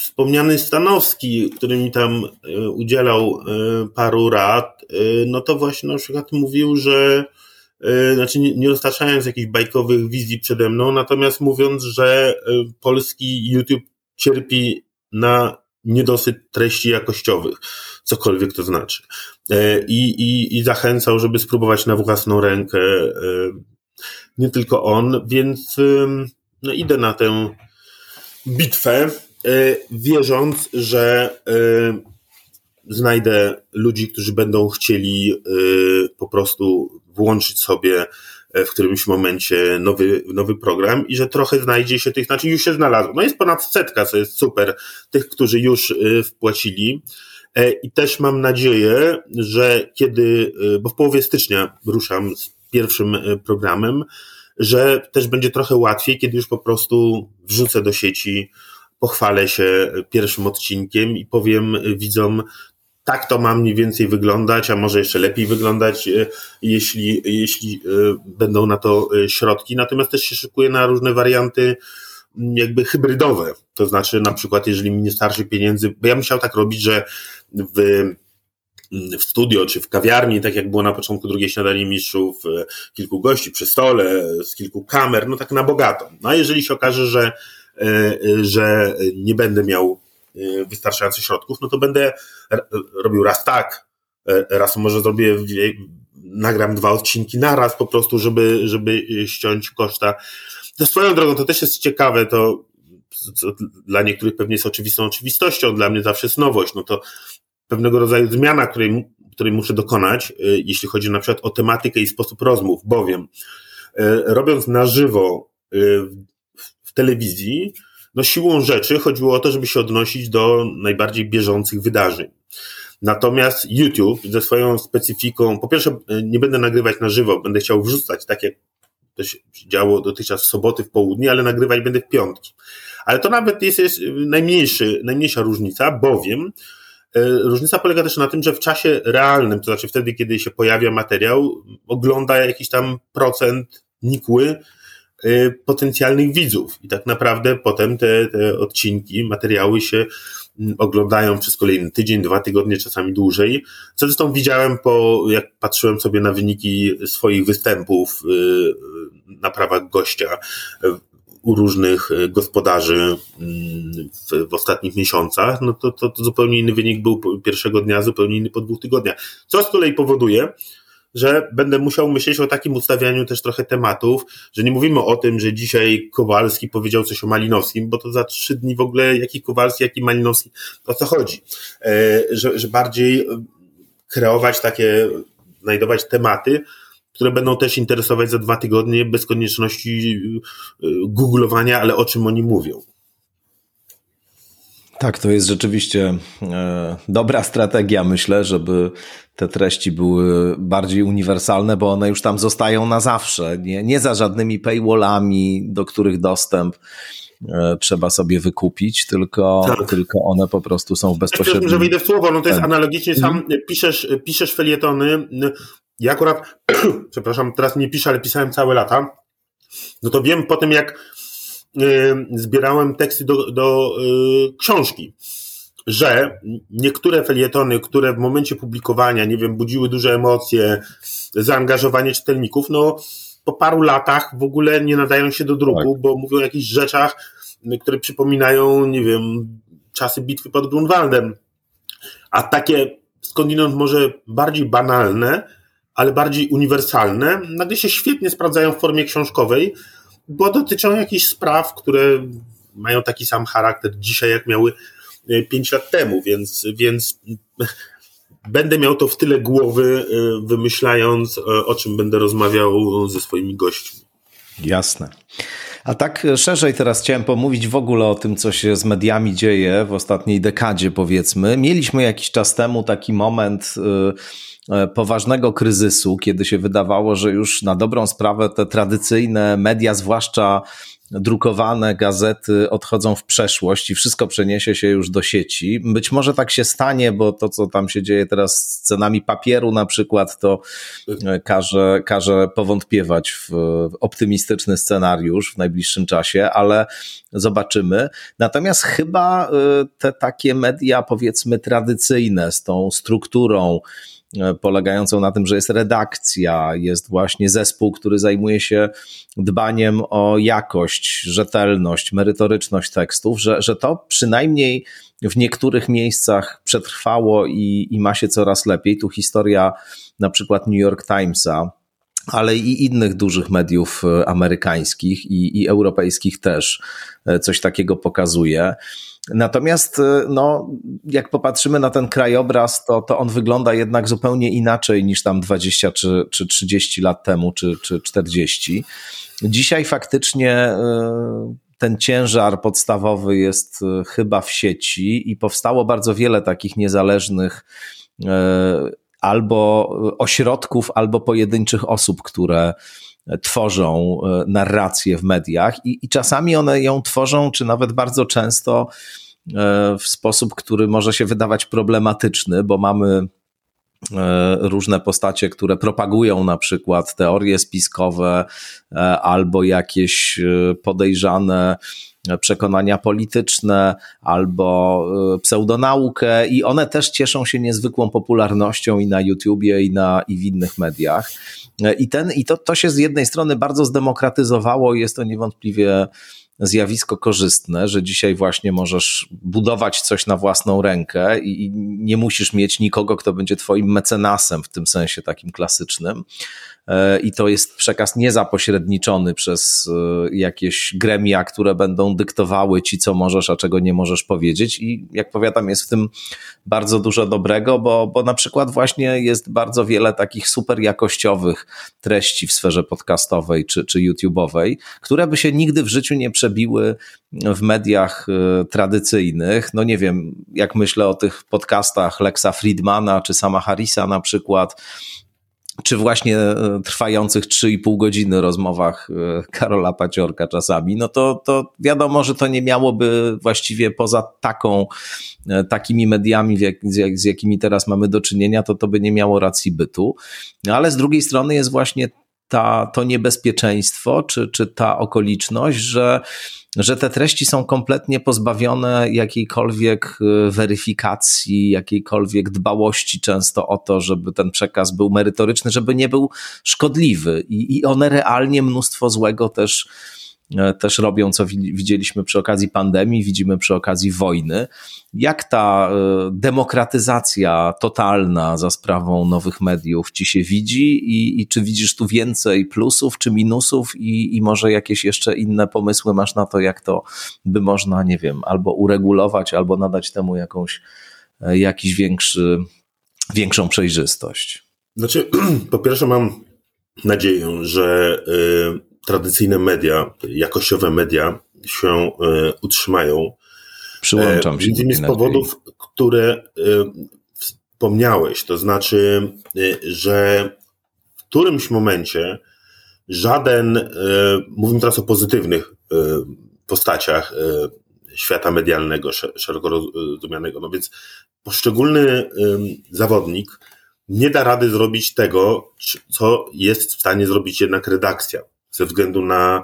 [SPEAKER 2] wspomniany Stanowski, który mi tam e, udzielał e, paru rad, no to właśnie na przykład mówił, że znaczy nie, nie roztaczając jakichś bajkowych wizji przede mną, natomiast mówiąc, że polski YouTube cierpi na niedosyt treści jakościowych, cokolwiek to znaczy. I, i, i zachęcał, żeby spróbować na własną rękę nie tylko on, więc no idę na tę bitwę. E, wierząc, że e, znajdę ludzi, którzy będą chcieli e, po prostu włączyć sobie w którymś momencie nowy, nowy program i że trochę znajdzie się tych, znaczy już się znalazło. No jest ponad setka, co jest super, tych, którzy już wpłacili. I też mam nadzieję, że kiedy, bo w połowie stycznia ruszam z pierwszym programem, że też będzie trochę łatwiej, kiedy już po prostu wrzucę do sieci pochwalę się pierwszym odcinkiem i powiem widzom, tak to ma mniej więcej wyglądać, a może jeszcze lepiej wyglądać, e, jeśli, jeśli e, będą na to e, środki. Natomiast też się szykuję na różne warianty mm, jakby hybrydowe. To znaczy, na przykład, jeżeli mi nie starczy pieniędzy, bo ja bym chciał tak robić, że w, mm, w studio czy w kawiarni, tak jak było na początku drugiej śniadanie mistrzów, kilku gości przy stole, z kilku kamer, no tak na bogato. No a jeżeli się okaże, że że nie będę miał e, wystarczających środków, no to będę robił raz tak, e, raz może zrobię, nagram dwa odcinki naraz po prostu, żeby, żeby ściąć koszta. To swoją drogą, to też jest ciekawe, to dla niektórych pewnie jest oczywistą oczywistością, dla mnie zawsze jest nowość, no to pewnego rodzaju zmiana, której, której muszę dokonać, jeśli chodzi na przykład o tematykę i sposób rozmów, bowiem robiąc na żywo w telewizji, no siłą rzeczy chodziło o to, żeby się odnosić do najbardziej bieżących wydarzeń. Natomiast YouTube ze swoją specyfiką, po pierwsze nie będę nagrywać na żywo, będę chciał wrzucać, tak jak to się działo dotychczas w soboty, w południe, ale nagrywać będę w piątki. Ale to nawet jest, jest najmniejszy, najmniejsza różnica, bowiem e, Różnica polega też na tym, że w czasie realnym, to znaczy wtedy, kiedy się pojawia materiał, ogląda jakiś tam procent nikły potencjalnych widzów. I tak naprawdę potem te, te odcinki, materiały się mm, oglądają przez kolejny tydzień, dwa tygodnie, czasami dłużej. Co zresztą widziałem po, jak patrzyłem sobie na wyniki swoich występów y, na prawach gościa u różnych gospodarzy mm, w, w ostatnich miesiącach, no to, to, to zupełnie inny wynik był pierwszego dnia, zupełnie inny po dwóch tygodniach. Co z kolei powoduje, że będę musiał myśleć o takim ustawianiu też trochę tematów, że nie mówimy o tym, że dzisiaj Kowalski powiedział coś o Malinowskim, bo to za trzy dni w ogóle jaki Kowalski, jaki Malinowski, o co chodzi. E, że, że bardziej kreować takie, znajdować tematy, które będą też interesować za dwa tygodnie bez konieczności e, googlowania, ale o czym oni mówią.
[SPEAKER 1] Tak, to jest rzeczywiście e, dobra strategia, myślę, żeby te treści były bardziej uniwersalne, bo one już tam zostają na zawsze, nie, nie za żadnymi paywallami, do których dostęp e, trzeba sobie wykupić, tylko, tak. tylko one po prostu są w bezpośrednim...
[SPEAKER 2] Że wyjdę w słowo, no to jest analogicznie, sam mhm. piszesz, piszesz felietony, ja akurat, przepraszam, teraz nie piszę, ale pisałem całe lata, no to wiem po tym, jak zbierałem teksty do, do y, książki, że niektóre felietony, które w momencie publikowania, nie wiem, budziły duże emocje, zaangażowanie czytelników, no po paru latach w ogóle nie nadają się do druku, tak. bo mówią o jakichś rzeczach, które przypominają, nie wiem, czasy bitwy pod Grunwaldem. A takie skądinąd może bardziej banalne, ale bardziej uniwersalne, nagle się świetnie sprawdzają w formie książkowej, bo dotyczą jakichś spraw, które mają taki sam charakter dzisiaj, jak miały 5 e, lat temu, więc, więc będę miał to w tyle głowy, e, wymyślając, e, o czym będę rozmawiał ze swoimi gośćmi.
[SPEAKER 1] Jasne. A tak szerzej teraz chciałem pomówić w ogóle o tym, co się z mediami dzieje w ostatniej dekadzie, powiedzmy. Mieliśmy jakiś czas temu taki moment. Yy, E, poważnego kryzysu, kiedy się wydawało, że już na dobrą sprawę te tradycyjne media, zwłaszcza drukowane gazety odchodzą w przeszłość i wszystko przeniesie się już do sieci. Być może tak się stanie, bo to, co tam się dzieje teraz z cenami papieru na przykład, to e, każe, każe powątpiewać w optymistyczny scenariusz w najbliższym czasie, ale zobaczymy. Natomiast chyba e, te takie media, powiedzmy, tradycyjne, z tą strukturą, polegającą na tym, że jest redakcja, jest właśnie zespół, który zajmuje się dbaniem o jakość, rzetelność, merytoryczność tekstów, że, że to przynajmniej w niektórych miejscach przetrwało i, i ma się coraz lepiej. Tu historia na przykład New York Timesa, ale i innych dużych mediów e, amerykańskich i, i europejskich też e, coś takiego pokazuje. Natomiast, e, no, jak popatrzymy na ten krajobraz, to, to on wygląda jednak zupełnie inaczej niż tam 20 czy, czy 30 lat temu, czy, czy 40. Dzisiaj faktycznie ten ciężar podstawowy jest chyba w sieci i powstało bardzo wiele takich niezależnych albo ośrodków, albo pojedynczych osób, które tworzą e, narrację w mediach i, i czasami one ją tworzą, czy nawet bardzo często e, w sposób, który może się wydawać problematyczny, bo mamy e, różne postacie, które propagują na przykład teorie spiskowe albo jakieś podejrzane przekonania polityczne albo pseudonaukę i one też cieszą się niezwykłą popularnością i na YouTubie i, na, i w innych mediach. I, ten, i to, to się z jednej strony bardzo zdemokratyzowało i jest to niewątpliwie zjawisko korzystne, że dzisiaj właśnie możesz budować coś na własną rękę i nie musisz mieć nikogo, kto będzie twoim mecenasem w tym sensie takim klasycznym. E, i to jest przekaz niezapośredniczony przez e, jakieś gremia, które będą dyktowały ci, co możesz, a czego nie możesz powiedzieć. I jak powiadam, jest w tym bardzo dużo dobrego, bo, bo na przykład właśnie jest bardzo wiele takich super jakościowych treści w sferze podcastowej czy, czy YouTube'owej, które by się nigdy w życiu nie przebiły w mediach e, tradycyjnych. No nie wiem, jak myślę o tych podcastach Lexa Friedmana czy sama Harrisa na przykład, czy właśnie e, trwających 3,5 godziny rozmowach e, Karola Paciorka czasami, no to, to wiadomo, że to nie miałoby właściwie poza taką, e, takimi mediami, z jakimi teraz mamy do czynienia, to to by nie miało racji bytu. No ale z drugiej strony jest właśnie ta, to niebezpieczeństwo, czy, czy ta okoliczność, że że te treści są kompletnie pozbawione jakiejkolwiek y, weryfikacji, jakiejkolwiek dbałości często o to, żeby ten przekaz był merytoryczny, żeby nie był szkodliwy. I, i one realnie mnóstwo złego też też robią, co widzieliśmy przy okazji pandemii, widzimy przy okazji wojny. Jak ta e, demokratyzacja totalna za sprawą nowych mediów ci się widzi i, i czy widzisz tu więcej plusów czy minusów i, i może jakieś jeszcze inne pomysły masz na to, jak to by można, nie wiem, albo uregulować, albo nadać temu jakąś, e, jakiś większy, większą przejrzystość?
[SPEAKER 2] Znaczy, po pierwsze mam nadzieję, że tradycyjne media, jakościowe media się e, utrzymają,
[SPEAKER 1] Przyłączam się.
[SPEAKER 2] Między innymi z powodów, które wspomniałeś, to znaczy, że w którymś momencie żaden, mówimy teraz o pozytywnych postaciach świata medialnego, szeroko rozumianego, no więc poszczególny zawodnik nie da rady zrobić tego, co jest w stanie zrobić jednak redakcja, ze względu na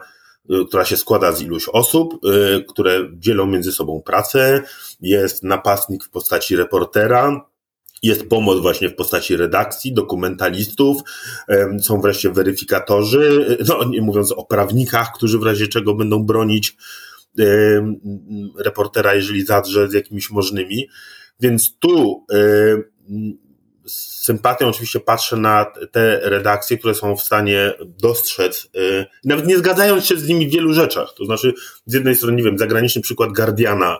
[SPEAKER 2] y, która się składa z iluś osób, y, które dzielą między sobą pracę, jest napastnik w postaci reportera, jest pomoc właśnie w postaci redakcji, dokumentalistów, są wreszcie weryfikatorzy, no nie mówiąc o prawnikach, którzy w razie czego będą bronić reportera, jeżeli zadrze z jakimiś możnymi. Więc tu z sympatią oczywiście patrzę na te redakcje, które są w stanie dostrzec, nawet nie zgadzając się z nimi w wielu rzeczach. To znaczy, z jednej strony, nie wiem, zagraniczny przykład Guardiana,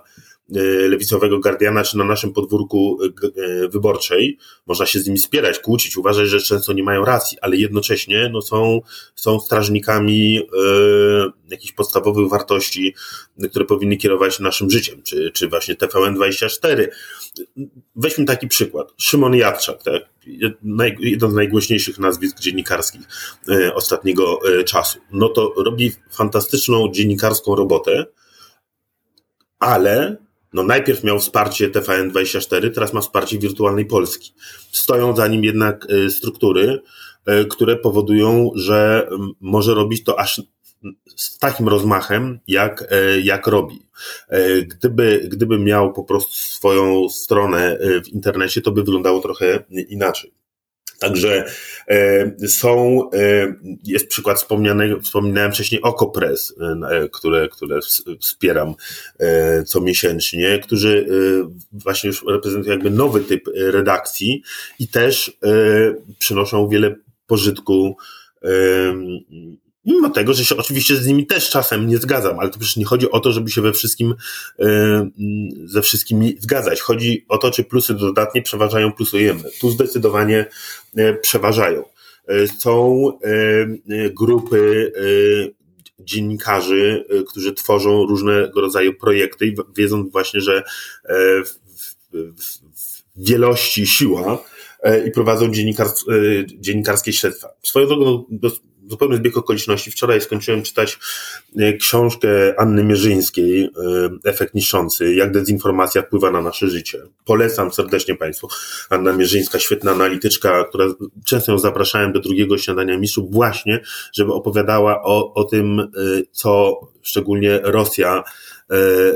[SPEAKER 2] lewicowego Guardiana, czy na naszym podwórku e, e, wyborczej. Można się z nimi spierać, kłócić, uważać, że często nie mają racji, ale jednocześnie no, są, są strażnikami e, jakichś podstawowych wartości, które powinny kierować naszym życiem, czy, czy właśnie TVN24. Weźmy taki przykład. Szymon Jadczak, tak? jeden z najgłośniejszych nazwisk dziennikarskich ostatniego czasu. No to robi fantastyczną dziennikarską robotę, ale no najpierw miał wsparcie TVN24, teraz ma wsparcie wirtualnej Polski. Stoją za nim jednak e, struktury, e, które powodują, że może robić to aż z takim rozmachem, jak, e, jak robi. Gdyby, gdyby miał po prostu swoją stronę w internecie, to by wyglądało trochę inaczej. Także e, są, e, jest przykład wspomniany, wspominałem wcześniej Okopres, e, które, które wspieram co miesięcznie, którzy właśnie już reprezentują jakby nowy typ redakcji i też przynoszą wiele pożytku Mimo tego, że się oczywiście z nimi też czasem nie zgadzam, ale to przecież nie chodzi o to, żeby się we wszystkim, e, ze wszystkim zgadzać. Chodzi o to, czy plusy dodatnie przeważają plusy ujemne. Tu zdecydowanie e, przeważają. E, są grupy dziennikarzy, którzy tworzą różnego rodzaju projekty wiedząc właśnie, że w, w, w wielości siła i prowadzą dziennikars, dziennikarskie śledztwa. Swoją drogą zupełny zbieg okoliczności. Wczoraj skończyłem czytać e, książkę Anny Mierzyńskiej, e, Efekt niszczący, jak dezinformacja wpływa na nasze życie. Polecam serdecznie Państwu. Anna Mierzyńska, świetna analityczka, która często ją zapraszałem do drugiego śniadania mistrzów właśnie, żeby opowiadała o, o tym, e, co szczególnie Rosja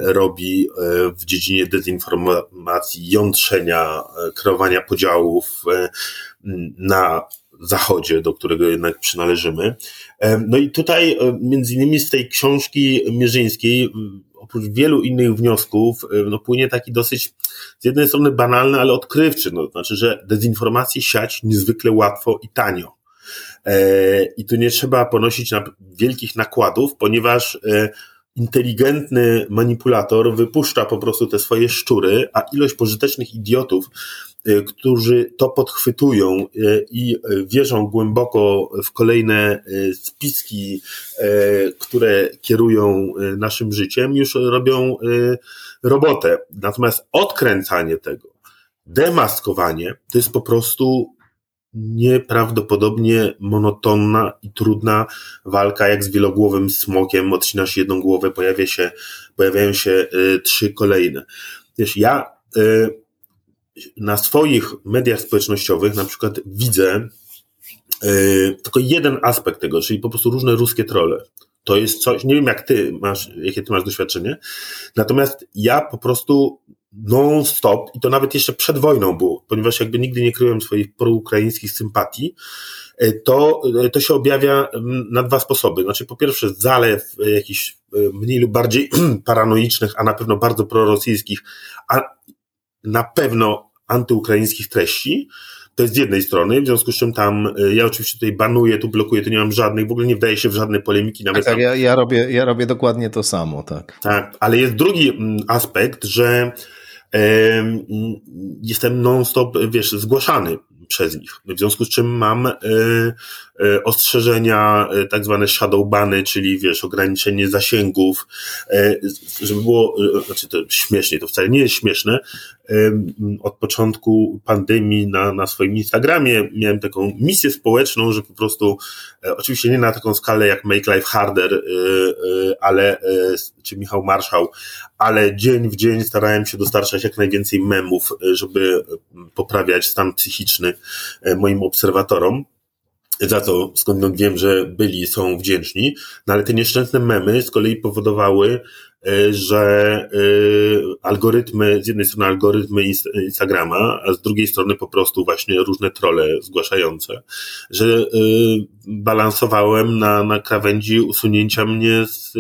[SPEAKER 2] robi w dziedzinie dezinformacji, jątrzenia, kreowania podziałów na Zachodzie, do którego jednak przynależymy. No i tutaj e, między innymi z tej książki Mierzyńskiej oprócz wielu innych wniosków, no płynie taki dosyć z jednej strony banalny, ale odkrywczy, no, znaczy, że dezinformację siać niezwykle łatwo i tanio. E, I tu nie trzeba ponosić wielkich nakładów, ponieważ e, inteligentny manipulator wypuszcza po prostu te swoje szczury, a ilość pożytecznych idiotów, którzy to podchwytują y, i wierzą głęboko w kolejne y, spiski, które kierują naszym życiem, już robią robotę. Natomiast odkręcanie tego, demaskowanie, to jest po prostu nieprawdopodobnie monotonna i trudna walka, jak z wielogłowym smokiem. Odcinasz jedną głowę, pojawia się, pojawiają się y, trzy kolejne. Wiesz, ja y, na swoich mediach społecznościowych na przykład widzę y, tylko jeden aspekt tego, czyli po prostu różne ruskie trole. To jest coś, nie wiem jak ty masz, jakie ty masz doświadczenie, natomiast ja po prostu non-stop i to nawet jeszcze przed wojną było, ponieważ jakby nigdy nie kryłem swoich proukraińskich sympatii, e, to, e, to się objawia na dwa sposoby. Znaczy, po pierwsze, zalew jakichś mniej lub bardziej paranoicznych, a na pewno bardzo prorosyjskich, a na pewno antyukraińskich treści. To jest z jednej strony, w związku z czym tam ja oczywiście tutaj banuję, tu blokuję, tu nie mam żadnych, w ogóle nie wdaję się w żadne polemiki.
[SPEAKER 1] Nawet tak, tam... ja, ja, robię, ja robię dokładnie to samo, tak.
[SPEAKER 2] Tak, ale jest drugi aspekt, że jestem non-stop, wiesz, zgłaszany przez nich. W związku z czym mam y, y, ostrzeżenia, y, tak zwane shadow bany, czyli wiesz, ograniczenie zasięgów, żeby było, znaczy to śmiesznie, to wcale nie jest śmieszne. Od początku pandemii na, na swoim Instagramie miałem taką misję społeczną, że po prostu, oczywiście nie na taką skalę jak Make Life Harder, ale, czy Michał Marszał, ale dzień w dzień starałem się dostarczać jak najwięcej memów, żeby poprawiać stan psychiczny e, moim obserwatorom za to skądinąd wiem, że byli, są wdzięczni, no ale te nieszczęsne memy z kolei powodowały, e, że e, algorytmy, z jednej strony algorytmy Instagrama, a z drugiej strony po prostu właśnie różne trole zgłaszające, że balansowałem na, na krawędzi usunięcia mnie z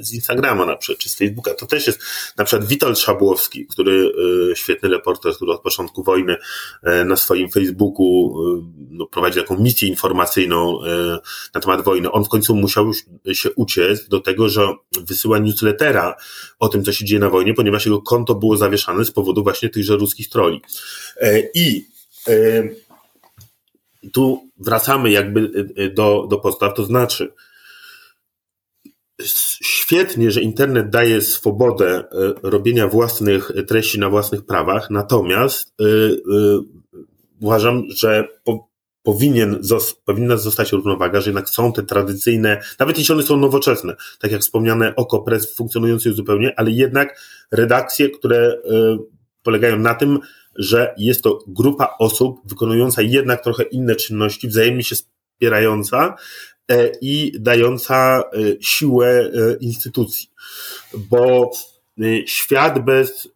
[SPEAKER 2] z Instagrama na przykład, czy z Facebooka. To też jest na przykład Witold Szabłowski, który, e, świetny reporter, który od początku wojny e, na swoim Facebooku e, no, prowadzi taką misję informacyjną na temat wojny. On w końcu musiał już się uciec do tego, że wysyła newslettera o tym, co się dzieje na wojnie, ponieważ jego konto było zawieszane z powodu właśnie tychże ruskich troli. I tu wracamy jakby do, do podstaw, to znaczy, świetnie, że internet daje swobodę e, robienia własnych treści na własnych prawach, natomiast e, e, uważam, że po, powinien, powinna zostać równowaga, że jednak są te tradycyjne, nawet jeśli one są nowoczesne, tak jak wspomniane OKO.press funkcjonujące już zupełnie, ale jednak redakcje, które polegają na tym, że jest to grupa osób wykonująca jednak trochę inne czynności, wzajemnie się wspierająca, i dająca e, siłę e, instytucji. Bo świat bez,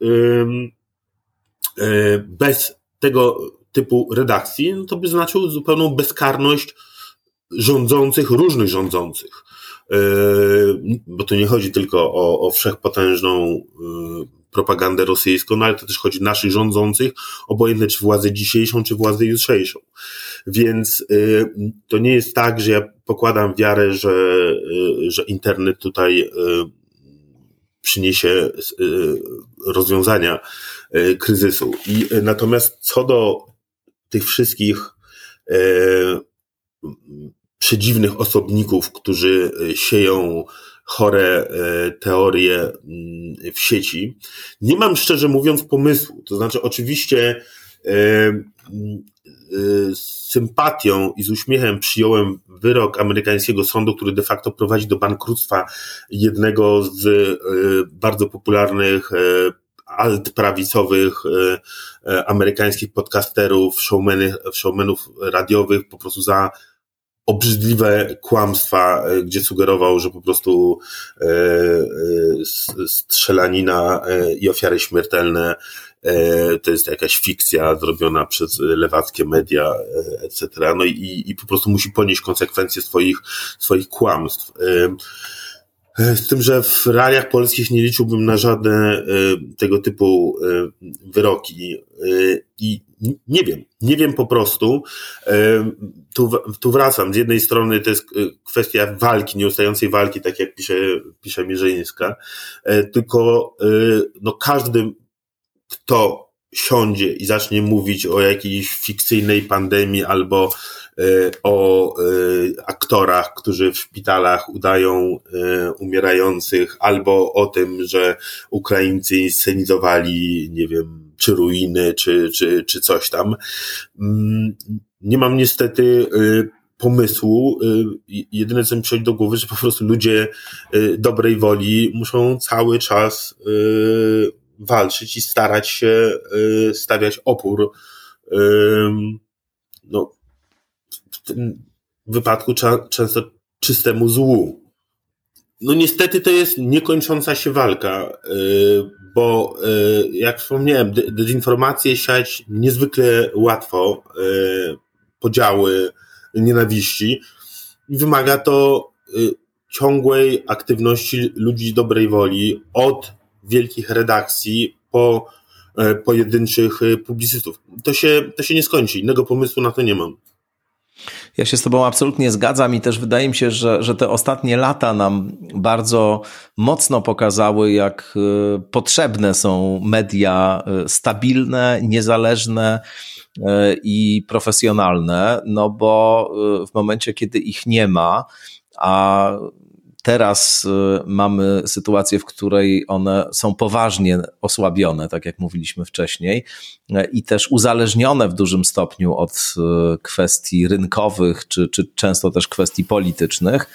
[SPEAKER 2] bez tego typu redakcji, no to by znaczył zupełną bezkarność rządzących, różnych rządzących. Bo tu nie chodzi tylko o, o wszechpotężną propagandę rosyjską, no ale to też chodzi o naszych rządzących, obojętnie czy władzę dzisiejszą, czy władzę jutrzejszą. Więc y, to nie jest tak, że ja pokładam wiarę, że, y, że internet tutaj y, przyniesie rozwiązania kryzysu. I natomiast co do tych wszystkich przedziwnych osobników, którzy sieją chore teorie mm, w sieci. Nie mam szczerze mówiąc pomysłu. To znaczy, oczywiście z sympatią i z uśmiechem przyjąłem wyrok amerykańskiego sądu, który de facto prowadzi do bankructwa jednego z e, bardzo popularnych e, altprawicowych amerykańskich podcasterów, showmenów, showmenów radiowych po prostu za obrzydliwe kłamstwa, gdzie sugerował, że po prostu strzelanina i ofiary śmiertelne to jest jakaś fikcja zrobiona przez lewackie media, e, etc. No i, i po prostu musi ponieść konsekwencje swoich, swoich kłamstw. E, z tym, że w realiach polskich nie liczyłbym na żadne tego typu wyroki i nie wiem, nie wiem po prostu. Tu, tu wracam. Z jednej strony to jest kwestia walki, nieustającej walki, tak jak pisze, pisze Mierzyńska, tylko no każdy kto siądzie i zacznie mówić o jakiejś fikcyjnej pandemii albo y, o y, aktorach, którzy w szpitalach udają y, umierających, albo o tym, że Ukraińcy inscenizowali, nie wiem, czy ruiny, czy, czy, czy coś tam. Mm, nie mam niestety pomysłu. Jedyne, co mi przychodzi do głowy, że po prostu ludzie dobrej woli muszą cały czas walczyć i starać się y, stawiać opór. No, w tym wypadku często czystemu złu. No niestety to jest niekończąca się walka, y, bo y, jak wspomniałem, dezinformację siać niezwykle łatwo, podziały nienawiści. Wymaga to ciągłej aktywności ludzi dobrej woli od wielkich redakcji po e, pojedynczych e, publicystów. To się, to się nie skończy, innego pomysłu na to nie mam.
[SPEAKER 1] Ja się z Tobą absolutnie zgadzam i też wydaje mi się, że, że te ostatnie lata nam bardzo mocno pokazały, jak y, potrzebne są media stabilne, niezależne i profesjonalne, no bo w momencie, kiedy ich nie ma, a Teraz y, mamy sytuację, w której one są poważnie osłabione, tak jak mówiliśmy wcześniej, y, i też uzależnione w dużym stopniu od y, kwestii rynkowych, czy, czy często też kwestii politycznych.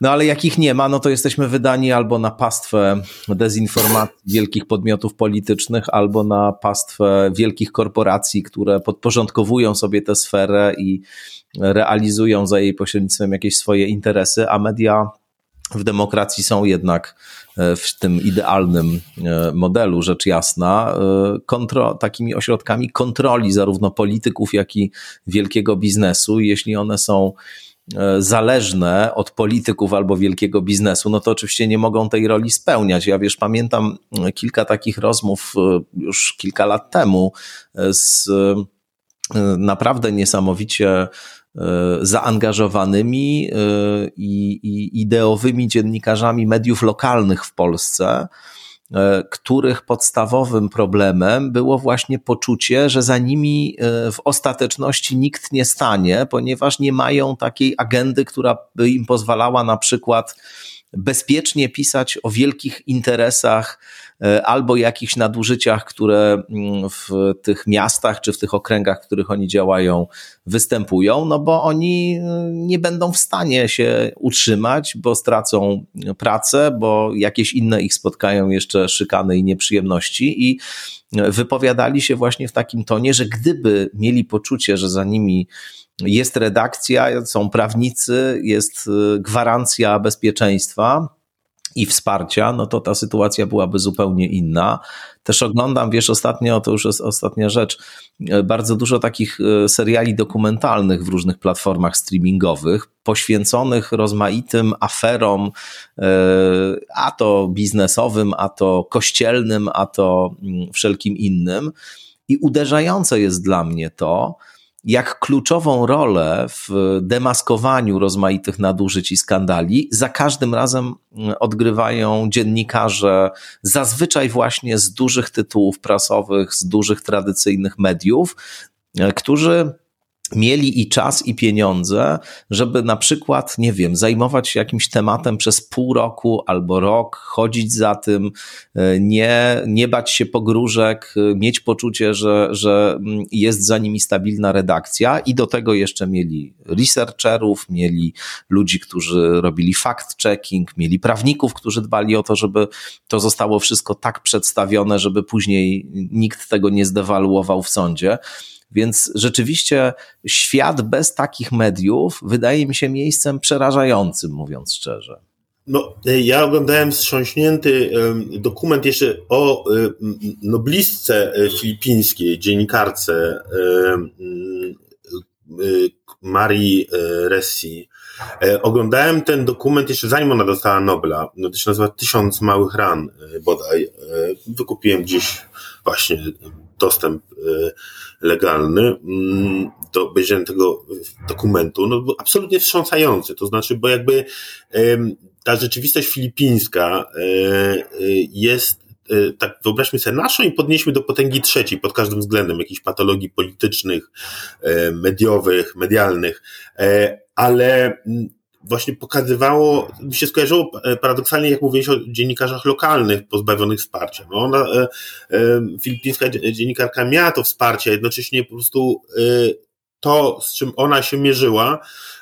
[SPEAKER 1] No ale jak ich nie ma, no to jesteśmy wydani albo na pastwę dezinformacji wielkich podmiotów politycznych, albo na pastwę wielkich korporacji, które podporządkowują sobie tę sferę i realizują za jej pośrednictwem jakieś swoje interesy, a media w demokracji są jednak e, w tym idealnym e, modelu, rzecz jasna, e, kontro, takimi ośrodkami kontroli zarówno polityków, jak i wielkiego biznesu. Jeśli one są zależne od polityków albo wielkiego biznesu, no to oczywiście nie mogą tej roli spełniać. Ja wiesz, pamiętam kilka takich rozmów już kilka lat temu z naprawdę niesamowicie zaangażowanymi e, i, ideowymi dziennikarzami mediów lokalnych w Polsce, e, których podstawowym problemem było właśnie poczucie, że za nimi w ostateczności nikt nie stanie, ponieważ nie mają takiej agendy, która by im pozwalała na przykład bezpiecznie pisać o wielkich interesach e, albo jakichś nadużyciach, które mm, w tych miastach czy w tych okręgach, w których oni działają, występują, no bo oni e, nie będą w stanie się utrzymać, bo stracą pracę, bo jakieś inne ich spotkają jeszcze szykany i nieprzyjemności i wypowiadali się właśnie w takim tonie, że gdyby mieli poczucie, że za nimi jest redakcja, są prawnicy, jest gwarancja bezpieczeństwa i wsparcia, no to ta sytuacja byłaby zupełnie inna. Też oglądam, wiesz, ostatnio, to już jest ostatnia rzecz, y, bardzo dużo takich y, seriali dokumentalnych w różnych platformach streamingowych, poświęconych rozmaitym aferom, a to biznesowym, a to kościelnym, a to mm, wszelkim innym. I uderzające jest dla mnie to, jak kluczową rolę w demaskowaniu rozmaitych nadużyć i skandali za każdym razem mm, odgrywają dziennikarze, zazwyczaj właśnie z dużych tytułów prasowych, z dużych tradycyjnych mediów, e, którzy mieli i czas, i pieniądze, żeby na przykład, nie wiem, zajmować się jakimś tematem przez pół roku albo rok, chodzić za tym, e, nie, nie bać się pogróżek, e, mieć poczucie, że, że mm, jest za nimi stabilna redakcja i do tego jeszcze mieli researcherów, mieli ludzi, którzy robili fact-checking, mieli prawników, którzy dbali o to, żeby to zostało wszystko tak przedstawione, żeby później nikt tego nie zdewaluował w sądzie. Więc rzeczywiście świat bez takich mediów wydaje mi się miejscem przerażającym, mówiąc szczerze.
[SPEAKER 2] No, ja oglądałem wstrząśnięty dokument jeszcze o noblistce e, filipińskiej, dziennikarce Marii e, Ressi. E, oglądałem ten dokument jeszcze zanim ona dostała Nobla. No, to się nazywa Tysiąc Małych Ran bodaj. Wykupiłem gdzieś właśnie dostęp legalny mm, do obejrzenia tego dokumentu, no absolutnie wstrząsający. To znaczy, bo jakby ta rzeczywistość filipińska e, e, jest e, tak wyobraźmy sobie naszą i podnieśmy do potęgi trzeciej pod każdym względem, jakichś patologii politycznych, mediowych, medialnych, ale mm, właśnie pokazywało, mi się skojarzyło e, paradoksalnie, jak mówiłeś o dziennikarzach lokalnych pozbawionych wsparcia. No ona, e, e, filipińska dziennikarka miała to wsparcie, a jednocześnie po prostu e, to, z czym ona się mierzyła,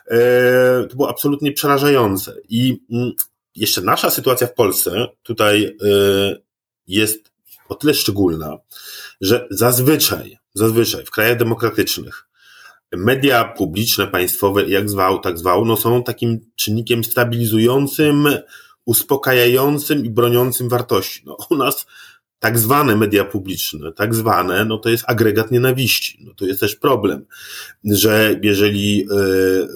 [SPEAKER 2] e, to było absolutnie przerażające. I mm, jeszcze nasza sytuacja w Polsce tutaj e, jest o tyle szczególna, że zazwyczaj, zazwyczaj w krajach demokratycznych media publiczne, państwowe, jak zwał, tak zwał, no są takim czynnikiem stabilizującym, uspokajającym i broniącym wartości. No, u nas tak zwane media publiczne, tak zwane, no to jest agregat nienawiści. No to jest też problem, że jeżeli yy,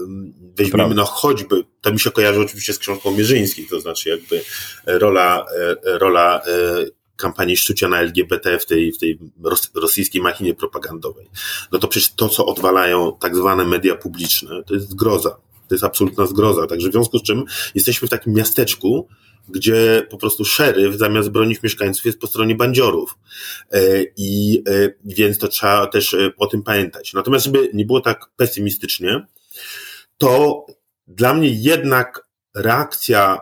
[SPEAKER 2] weźmiemy no choćby, to mi się kojarzy oczywiście z książką Mierzyńskiej, to znaczy jakby rola, yy, rola kampanii szczucia na LGBT w tej, w tej rosyjskiej machinie propagandowej. No to przecież to, co odwalają tak zwane media publiczne, to jest zgroza. To jest absolutna zgroza. Także w związku z czym jesteśmy w takim miasteczku, gdzie po prostu szeryf zamiast bronić mieszkańców jest po stronie bandziorów. E, I e, więc to trzeba też e, o tym pamiętać. Natomiast, żeby nie było tak pesymistycznie, to dla mnie jednak reakcja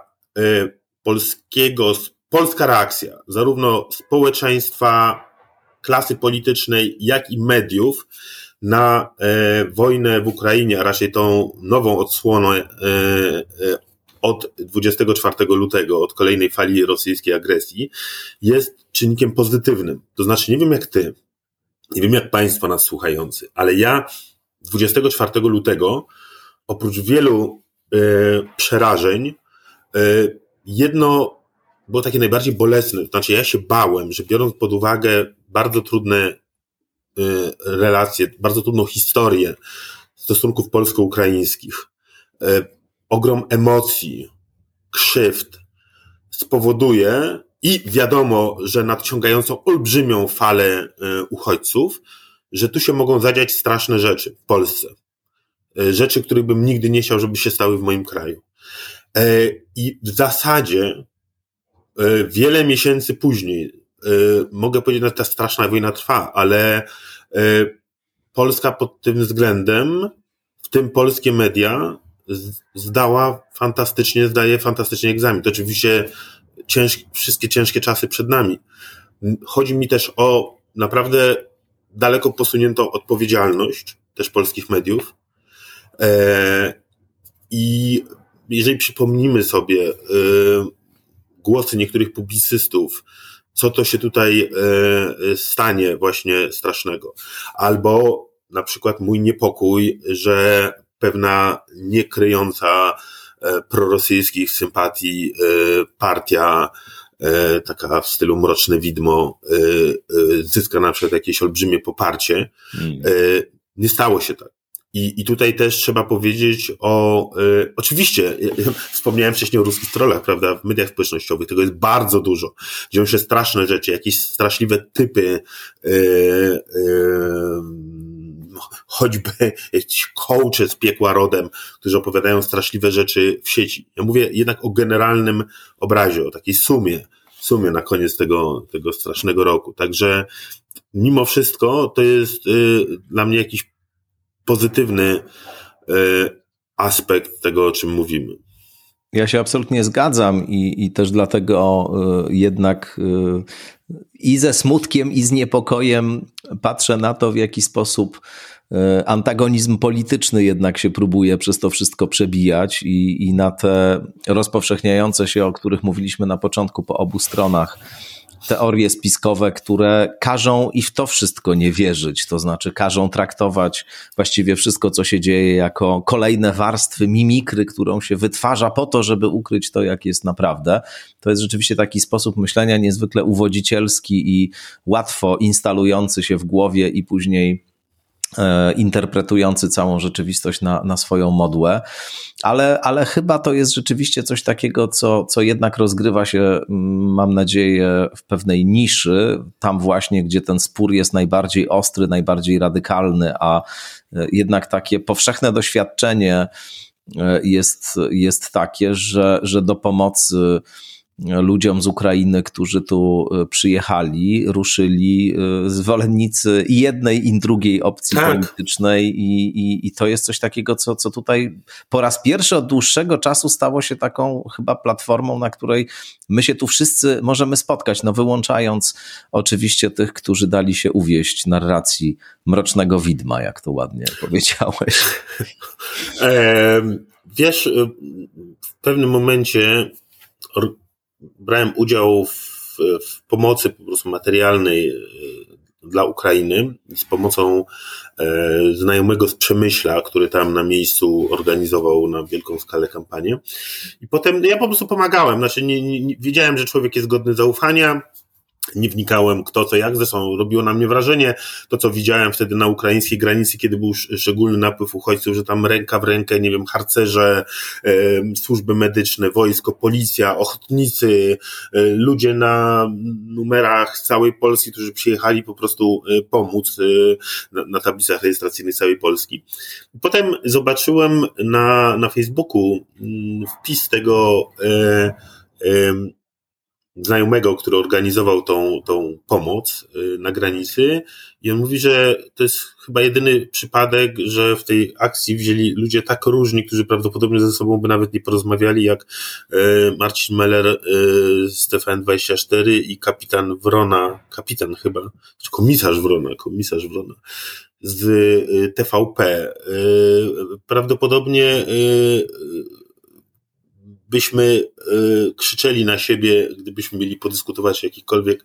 [SPEAKER 2] polskiego, polska reakcja, zarówno społeczeństwa, klasy politycznej, jak i mediów na wojnę w Ukrainie, a raczej tą nową odsłonę od 24 lutego, od kolejnej fali rosyjskiej agresji, jest czynnikiem pozytywnym. To znaczy, nie wiem jak ty, nie wiem jak państwo nas słuchający, ale ja 24 lutego, oprócz wielu y, przerażeń, y, jedno było takie najbardziej bolesne. Znaczy, ja się bałem, że biorąc pod uwagę bardzo trudne y, relacje, bardzo trudną historię stosunków polsko-ukraińskich, ogrom emocji, krzywd spowoduje i wiadomo, że nadciągającą olbrzymią falę e, uchodźców, że tu się mogą zadziać straszne rzeczy w Polsce. Rzeczy, których bym nigdy nie chciał, żeby się stały w moim kraju. I w zasadzie wiele miesięcy później, mogę powiedzieć, że ta straszna wojna trwa, ale Polska pod tym względem, w tym polskie media, zdała fantastycznie, zdaje fantastycznie egzamin. To oczywiście ciężkie, wszystkie ciężkie czasy przed nami. Chodzi mi też o naprawdę daleko posuniętą odpowiedzialność też polskich mediów. E, I jeżeli przypomnimy sobie e, głosy niektórych publicystów, co to się tutaj e, stanie właśnie strasznego, albo na przykład mój niepokój, że pewna niekryjąca e, prorosyjskich sympatii e, partia, e, taka w stylu mroczne widmo, zyska na przykład jakieś olbrzymie poparcie. Hmm. Nie stało się tak. I, I tutaj też trzeba powiedzieć o, y, oczywiście, wspomniałem wcześniej o ruskich trollach, prawda, w mediach społecznościowych, tego jest bardzo dużo. Dzieją się straszne rzeczy, jakieś straszliwe typy, y, y, choćby jakiś coache z piekła rodem, którzy opowiadają straszliwe rzeczy w sieci. Ja mówię jednak o generalnym obrazie, o takiej sumie, sumie na koniec tego, tego strasznego roku. Także mimo wszystko to jest y, dla mnie jakiś pozytywny y, aspekt tego, o czym mówimy.
[SPEAKER 1] Ja się absolutnie zgadzam i, i też dlatego y, jednak y, i ze smutkiem, i z niepokojem patrzę na to, w jaki sposób antagonizm polityczny jednak się próbuje przez to wszystko przebijać i, i na te rozpowszechniające się, o których mówiliśmy na początku po obu stronach, teorie spiskowe, które każą i w to wszystko nie wierzyć. To znaczy, każą traktować właściwie wszystko, co się dzieje, jako kolejne warstwy mimikry, którą się wytwarza po to, żeby ukryć to, jak jest naprawdę. To jest rzeczywiście taki sposób myślenia niezwykle uwodzicielski i łatwo instalujący się w głowie i później interpretujący całą rzeczywistość na, na swoją modłę, ale, ale chyba to jest rzeczywiście coś takiego, co, co jednak rozgrywa się, mam nadzieję, w pewnej niszy, tam właśnie, gdzie ten spór jest najbardziej ostry, najbardziej radykalny, a e, jednak takie powszechne doświadczenie e, jest, jest takie, że, że do pomocy ludziom z Ukrainy, którzy tu e, przyjechali, ruszyli e, zwolennicy jednej, i drugiej opcji tak. politycznej, i, i, i to jest coś takiego, co, co tutaj po raz pierwszy od dłuższego czasu stało się taką chyba platformą, na której my się tu wszyscy możemy spotkać, no wyłączając oczywiście tych, którzy dali się uwieść narracji mrocznego widma, jak to ładnie powiedziałeś.
[SPEAKER 2] wiesz, w pewnym momencie brałem udział w, w pomocy po prostu materialnej e, dla Ukrainy z pomocą e, znajomego z Przemyśla, który tam na miejscu organizował na wielką skalę kampanię. I potem ja po prostu pomagałem. Znaczy, nie, nie, wiedziałem, że człowiek jest godny zaufania. Nie wnikałem kto co jak, zresztą robiło na mnie wrażenie to, co widziałem wtedy na ukraińskiej granicy, kiedy był szczególny napływ uchodźców, że tam ręka w rękę, nie wiem, harcerze, e, służby medyczne, wojsko, policja, ochotnicy, e, ludzie na numerach całej Polski, którzy przyjechali po prostu e, pomóc e, na, na tablicach rejestracyjnych całej Polski. Potem zobaczyłem na, na Facebooku mm, wpis tego e, znajomego, który organizował tą, tą pomoc y, na granicy i on mówi, że to jest chyba jedyny przypadek, że w tej akcji wzięli ludzie tak różni, którzy prawdopodobnie ze sobą by nawet nie porozmawiali, jak y, Marcin Meller y, z TVN24 i kapitan Wrona, kapitan chyba, czy komisarz Wrona, komisarz Wrona z TVP. Prawdopodobnie byśmy y, krzyczeli na siebie, gdybyśmy mieli podyskutować o jakichkolwiek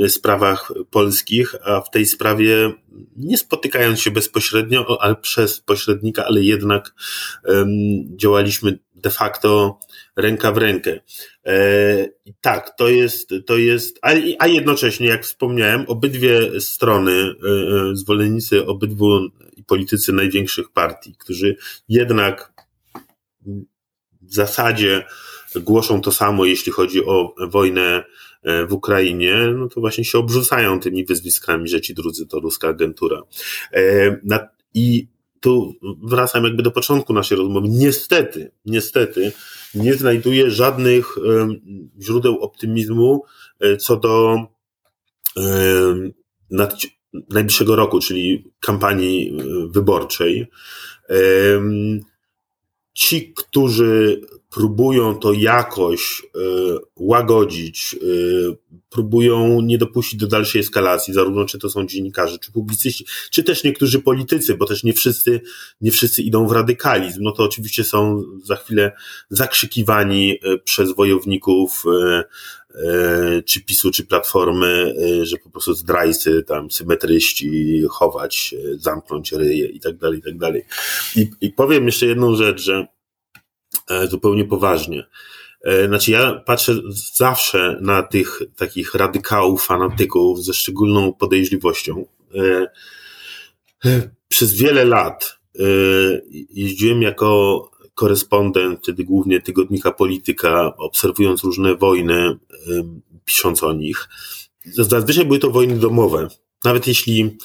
[SPEAKER 2] y, sprawach polskich, a w tej sprawie nie spotykając się bezpośrednio, ale przez pośrednika, ale jednak działaliśmy de facto ręka w rękę. E, tak, to jest, to jest, a, a jednocześnie, jak wspomniałem, obydwie strony, e, e zwolennicy obydwu politycy największych partii, którzy jednak w zasadzie głoszą to samo, jeśli chodzi o wojnę e, w Ukrainie, no to właśnie się obrzucają tymi wyzwiskami, że ci drudzy to ruska agentura. E, I tu wracam jakby do początku naszej rozmowy. Niestety, niestety nie znajduję żadnych źródeł optymizmu e, co do najbliższego roku, czyli kampanii wyborczej ci, którzy próbują to jakoś y, łagodzić, y, próbują nie dopuścić do dalszej eskalacji, zarówno czy to są dziennikarze, czy publicyści, czy też niektórzy politycy, bo też nie wszyscy, nie wszyscy idą w radykalizm. No to oczywiście są za chwilę zakrzykiwani y, przez wojowników czy PiSu, czy Platformy, że po prostu zdrajcy, tam symetryści, chować, zamknąć ryje i tak dalej, i tak dalej. I, i powiem jeszcze jedną rzecz, że E, zupełnie poważnie. E, znaczy, ja patrzę zawsze na tych takich radykałów, fanatyków ze szczególną podejrzliwością. E, przez wiele lat jeździłem jako korespondent, wtedy głównie tygodnika Polityka, obserwując różne wojny, pisząc o nich. Zazwyczaj były to wojny domowe. Nawet jeśli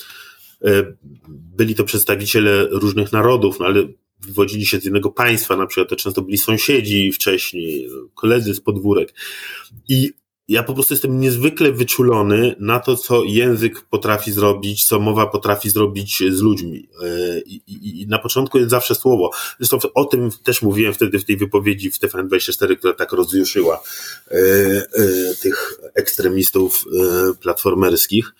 [SPEAKER 2] byli to przedstawiciele różnych narodów, no ale wywodzili się z jednego państwa, na przykład to często byli sąsiedzi wcześniej, koledzy z podwórek. I ja po prostu jestem niezwykle wyczulony na to, co język potrafi zrobić, co mowa potrafi zrobić z ludźmi. E, I, i, i na początku jest zawsze słowo. Zresztą o tym też mówiłem wtedy w tej wypowiedzi w TVN24, która tak rozjuszyła e, e, tych ekstremistów e, platformerskich.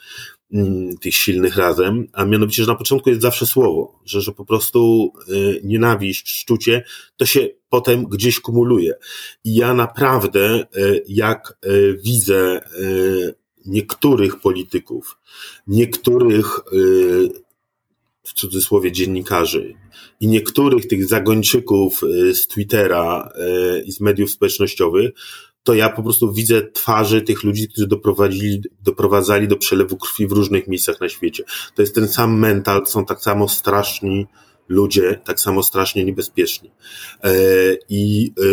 [SPEAKER 2] Mm, tych silnych razem, a mianowicie, że na początku jest zawsze słowo, że, że po prostu y, nienawiść, szczucie, to się potem gdzieś kumuluje. I ja naprawdę, y, jak y, widzę niektórych polityków, niektórych w cudzysłowie dziennikarzy i niektórych tych zagończyków z Twittera i z mediów społecznościowych, to ja po prostu widzę twarzy tych ludzi, którzy doprowadzili, doprowadzali do przelewu krwi w różnych miejscach na świecie. To jest ten sam mental, są tak samo straszni ludzie, tak samo strasznie niebezpieczni. E, I e,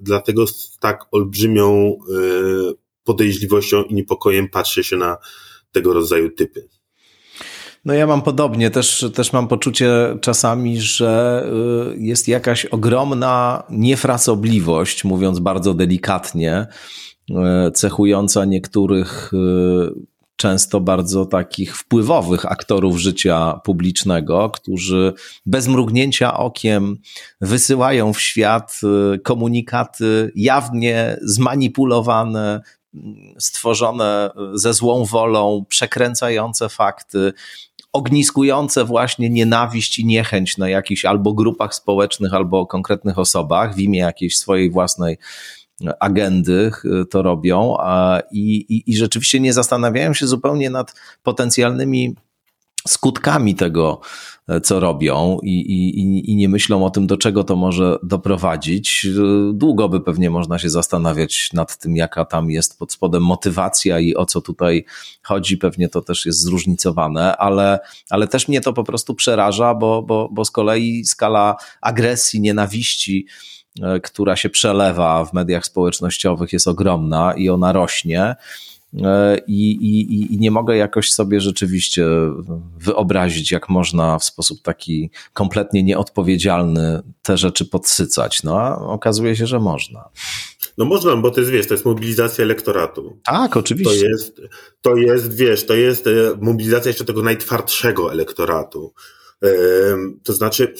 [SPEAKER 2] dlatego z tak olbrzymią e, podejrzliwością i niepokojem patrzę się na tego rodzaju typy.
[SPEAKER 1] No ja mam podobnie, też, też mam poczucie czasami, że y, jest jakaś ogromna niefrasobliwość, mówiąc bardzo delikatnie, y, cechująca niektórych y, często bardzo takich wpływowych aktorów życia publicznego, którzy bez mrugnięcia okiem wysyłają w świat komunikaty jawnie zmanipulowane, stworzone ze złą wolą, przekręcające fakty, ogniskujące właśnie nienawiść i niechęć na jakichś albo grupach społecznych, albo konkretnych osobach w imię jakiejś swojej własnej agendy to robią i, i, i rzeczywiście nie zastanawiają się zupełnie nad potencjalnymi skutkami tego, co robią i, i, i nie myślą o tym, do czego to może doprowadzić. Długo by pewnie można się zastanawiać nad tym, jaka tam jest pod spodem motywacja i o co tutaj chodzi. Pewnie to też jest zróżnicowane, ale, ale też mnie to po prostu przeraża, bo, bo, bo z kolei skala agresji, nienawiści, e, która się przelewa w mediach społecznościowych jest ogromna i ona rośnie. E, I, i, I nie mogę jakoś sobie rzeczywiście wyobrazić, jak można w sposób taki kompletnie nieodpowiedzialny te rzeczy podsycać. No a okazuje się, że można.
[SPEAKER 2] No można, bo to jest, wiesz, to jest mobilizacja elektoratu.
[SPEAKER 1] Tak, oczywiście.
[SPEAKER 2] To jest, to jest wiesz, to jest e, mobilizacja jeszcze tego najtwardszego elektoratu. To znaczy,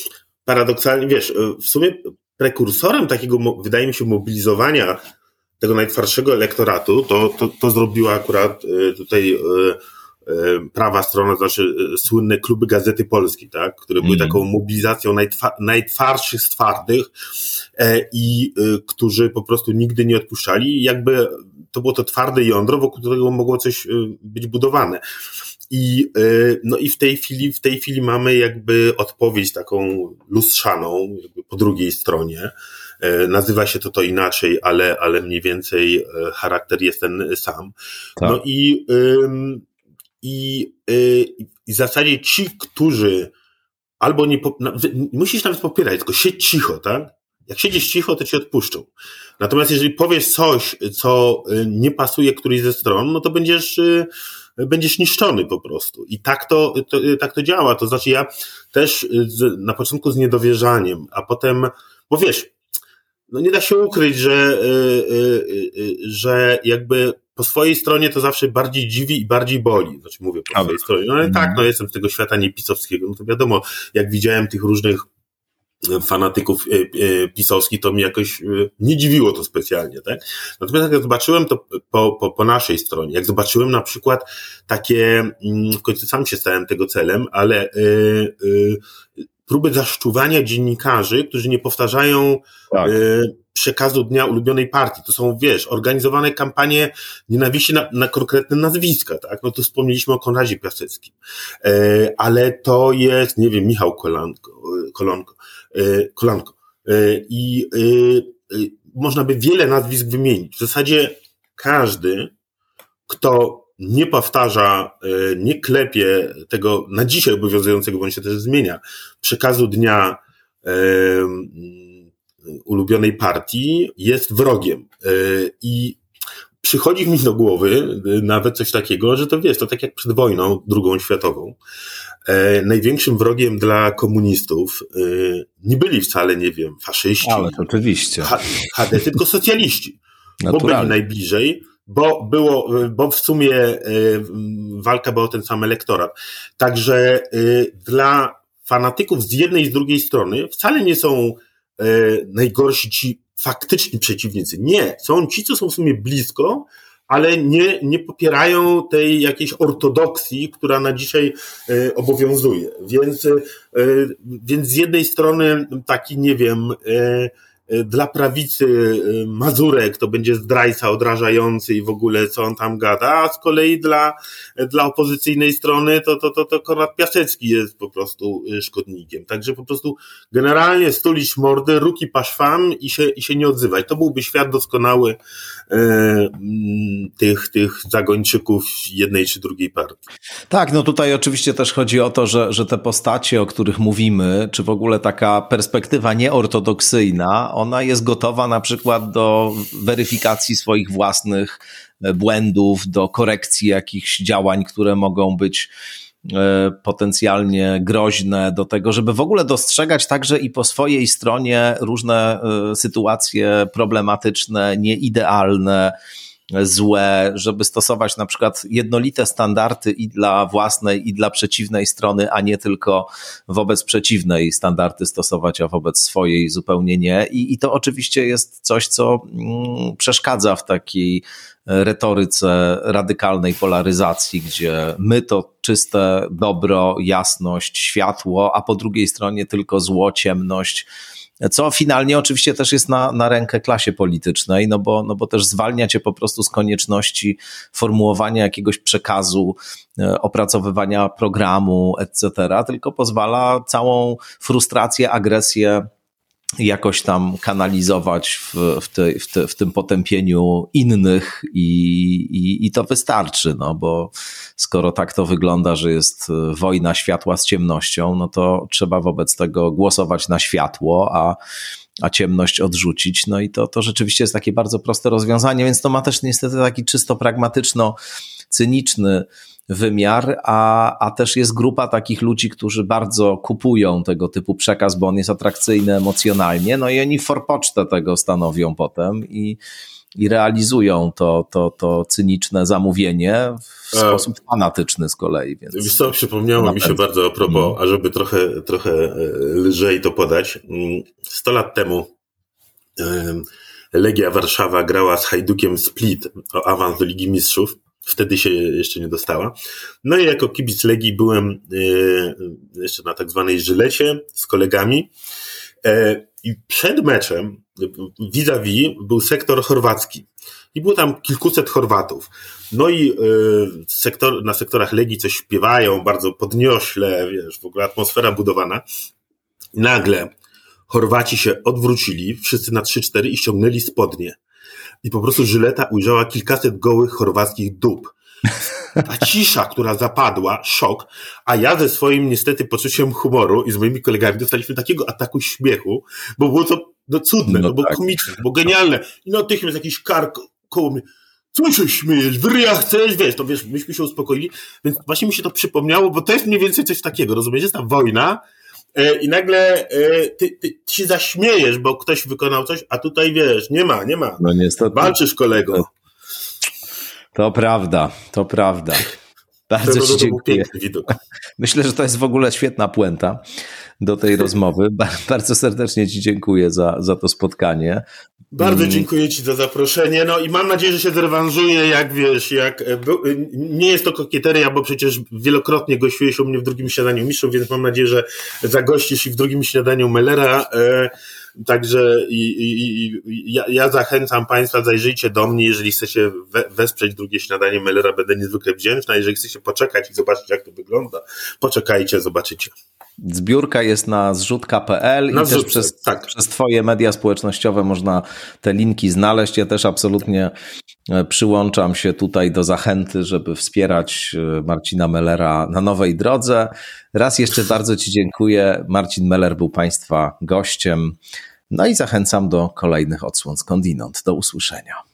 [SPEAKER 2] paradoksalnie, wiesz, e, w sumie prekursorem takiego, wydaje mi się, mobilizowania tego najtwardszego elektoratu, to, to, to zrobiła akurat y, tutaj y, y, prawa strona, to znaczy słynne kluby Gazety Polskiej, tak, które były mm. taką mobilizacją najtwa, najtwardszych z twardych e, i którzy po prostu nigdy nie odpuszczali jakby to było to twarde jądro, wokół którego mogło coś być budowane. I, no i w tej chwili, w tej chwili mamy jakby odpowiedź taką lustrzaną, jakby po drugiej stronie, E, nazywa się to to inaczej, ale, ale mniej więcej e, charakter jest ten sam. Tak. No i, i, y, i w zasadzie ci, którzy albo nie, musisz nawet popierać, tylko siedź cicho, tak? Jak siedzisz cicho, to ci odpuszczą. Natomiast jeżeli powiesz coś, co y, nie pasuje którejś ze stron, no to będziesz, y, będziesz niszczony po prostu. I tak to, to tak to działa. To znaczy ja też na początku z niedowierzaniem, a potem, bo wiesz, no nie da się ukryć, że, yy, yy, yy, że jakby po swojej stronie to zawsze bardziej dziwi i bardziej boli. Znaczy mówię po swojej stronie. No ale tak, mhm. no jestem z tego świata niepisowskiego. No to wiadomo, jak widziałem tych różnych fanatyków pisowskich, to mi jakoś nie dziwiło to specjalnie, tak? Natomiast jak zobaczyłem to po, po, po naszej stronie, jak zobaczyłem na przykład takie, mm, w końcu sam się stałem tego celem, ale yy, próby zaszczuwania dziennikarzy, którzy nie powtarzają tak. y, przekazu dnia ulubionej partii. To są, wiesz, organizowane kampanie nienawiści na, na konkretne nazwiska, tak? No to wspomnieliśmy o Konradzie Piaseckim. E, ale to jest, nie wiem, Michał Kolanko, Kolonko, e, Kolanko. E, I można by wiele nazwisk wymienić. W zasadzie każdy, kto nie powtarza, e, nie klepie tego na dzisiaj obowiązującego, bo on się też zmienia, przekazu dnia e, ulubionej partii, jest wrogiem. E, I przychodzi mi do głowy nawet coś takiego, że to wiesz, to tak jak przed wojną drugą światową. największym wrogiem dla komunistów nie byli wcale, nie wiem, faszyści.
[SPEAKER 1] Ale oczywiście.
[SPEAKER 2] HD, tylko socjaliści. Naturalnie. Bo byli najbliżej bo było, bo w sumie y, walka była o ten sam elektorat. Także y, dla fanatyków z jednej i z drugiej strony wcale nie są y, najgorsi ci faktyczni przeciwnicy. Nie, są ci, co są w sumie blisko, ale nie, nie popierają tej jakiejś ortodoksji, która na dzisiaj obowiązuje. Więc, więc z jednej strony taki, nie wiem, Y, dla prawicy y, Mazurek to będzie zdrajca odrażający i w ogóle co on tam gada, a z kolei dla, dla opozycyjnej strony to, to, to, to Konrad Piasecki jest po prostu y, szkodnikiem. Także po prostu generalnie stulić mordy, ruki paszwam i się, i się nie odzywaj. To byłby świat doskonały e, tych, tych zagończyków jednej czy drugiej partii.
[SPEAKER 1] Tak, no tutaj oczywiście też chodzi o to, że, że te postacie, o których mówimy, czy w ogóle taka perspektywa nieortodoksyjna, ona jest gotowa na przykład do weryfikacji swoich własnych e, błędów, do korekcji jakichś działań, które mogą być e, potencjalnie groźne do tego, żeby w ogóle dostrzegać także i po swojej stronie różne e, sytuacje problematyczne, nieidealne, złe, żeby stosować na przykład jednolite standardy i dla własnej, i dla przeciwnej strony, a nie tylko wobec przeciwnej standardy stosować, a wobec swojej zupełnie nie. I, i to oczywiście jest coś, co mm, przeszkadza w takiej retoryce radykalnej polaryzacji, gdzie my to czyste dobro, jasność, światło, a po drugiej stronie tylko zło, ciemność co finalnie oczywiście też jest na, na rękę klasie politycznej, no bo, no bo też zwalnia cię po prostu z konieczności formułowania jakiegoś przekazu, e, opracowywania programu, etc., tylko pozwala całą frustrację, agresję jakoś tam kanalizować w, w, te, w, te, w tym potępieniu innych i, i, i to wystarczy, no bo skoro tak to wygląda, że jest wojna światła z ciemnością, no to trzeba wobec tego głosować na światło, a, a ciemność odrzucić. No i to, to rzeczywiście jest takie bardzo proste rozwiązanie, więc to ma też niestety taki czysto pragmatyczno-cyniczny wymiar, a, a też jest grupa takich ludzi, którzy bardzo kupują tego typu przekaz, bo on jest atrakcyjny emocjonalnie, no i oni forpocztę tego stanowią potem i, i realizują to, to, to cyniczne zamówienie w a, sposób fanatyczny z kolei. Więc
[SPEAKER 2] wiesz co, przypomniało mi się bardzo a propos, mm. ażeby trochę, trochę e, lżej to podać. 100 mm, lat temu Legia Warszawa grała z Hajdukiem Split o awans do Ligi Mistrzów Wtedy się jeszcze nie dostała. No i jako kibic Legii byłem e, jeszcze na tak zwanej żylecie z kolegami. E, I przed meczem vis-a-vis był sektor chorwacki. I było tam kilkuset Chorwatów. No i e, sektor, na sektorach Legii coś śpiewają, bardzo podniośle, wiesz, w ogóle atmosfera budowana. Nagle Chorwaci się odwrócili, wszyscy na 3-4 i ściągnęli spodnie i po prostu Żyleta ujrzała kilkaset gołych chorwackich dup. Ta cisza, która zapadła, szok, a ja ze swoim niestety poczuciem humoru i z moimi kolegami dostaliśmy takiego ataku śmiechu, bo było to no, cudne, no, no bo tak. komiczne, bo genialne. I natychmiast jakiś kark koło mnie. Co się śmiejesz? W ryja chcesz? Wiesz, to wiesz, myśmy się uspokoili, więc właśnie mi się to przypomniało, bo to jest mniej więcej coś takiego, rozumiesz? Jest ta wojna, i nagle e, ty, ty, ty, się zaśmiejesz, bo ktoś wykonał coś, a tutaj wiesz, nie ma, nie ma. No niestety. Walczysz kolego.
[SPEAKER 1] To prawda, to prawda. Bardzo Ci dziękuję. Myślę, że to jest w ogóle świetna puenta do tej rozmowy. Bardzo serdecznie Ci dziękuję za, za to spotkanie.
[SPEAKER 2] Bardzo mm. dziękuję Ci za zaproszenie. No i mam nadzieję, że się zrewanżuję, jak wiesz, jak e, nie jest to kokieteria, bo przecież wielokrotnie gościłeś u mnie w drugim śniadaniu mistrzów, więc mam nadzieję, że zagościsz i w drugim śniadaniu Mellera. Także i, i, i ja, ja, zachęcam Państwa, zajrzyjcie do mnie, jeżeli chcecie we, wesprzeć drugie śniadanie Mellera, będę niezwykle wdzięczna. Jeżeli chcecie poczekać i zobaczyć, jak to wygląda, poczekajcie, zobaczycie.
[SPEAKER 1] Zbiórka jest na zrzutka.pl i też przez, tak. przez Twoje media społecznościowe można te linki znaleźć. Ja też absolutnie przyłączam się tutaj do zachęty, żeby wspierać e, Marcina Mellera na nowej drodze. Raz jeszcze bardzo Ci dziękuję. Marcin Meller był Państwa gościem. No i zachęcam do kolejnych odsłon skądinąd. Do usłyszenia.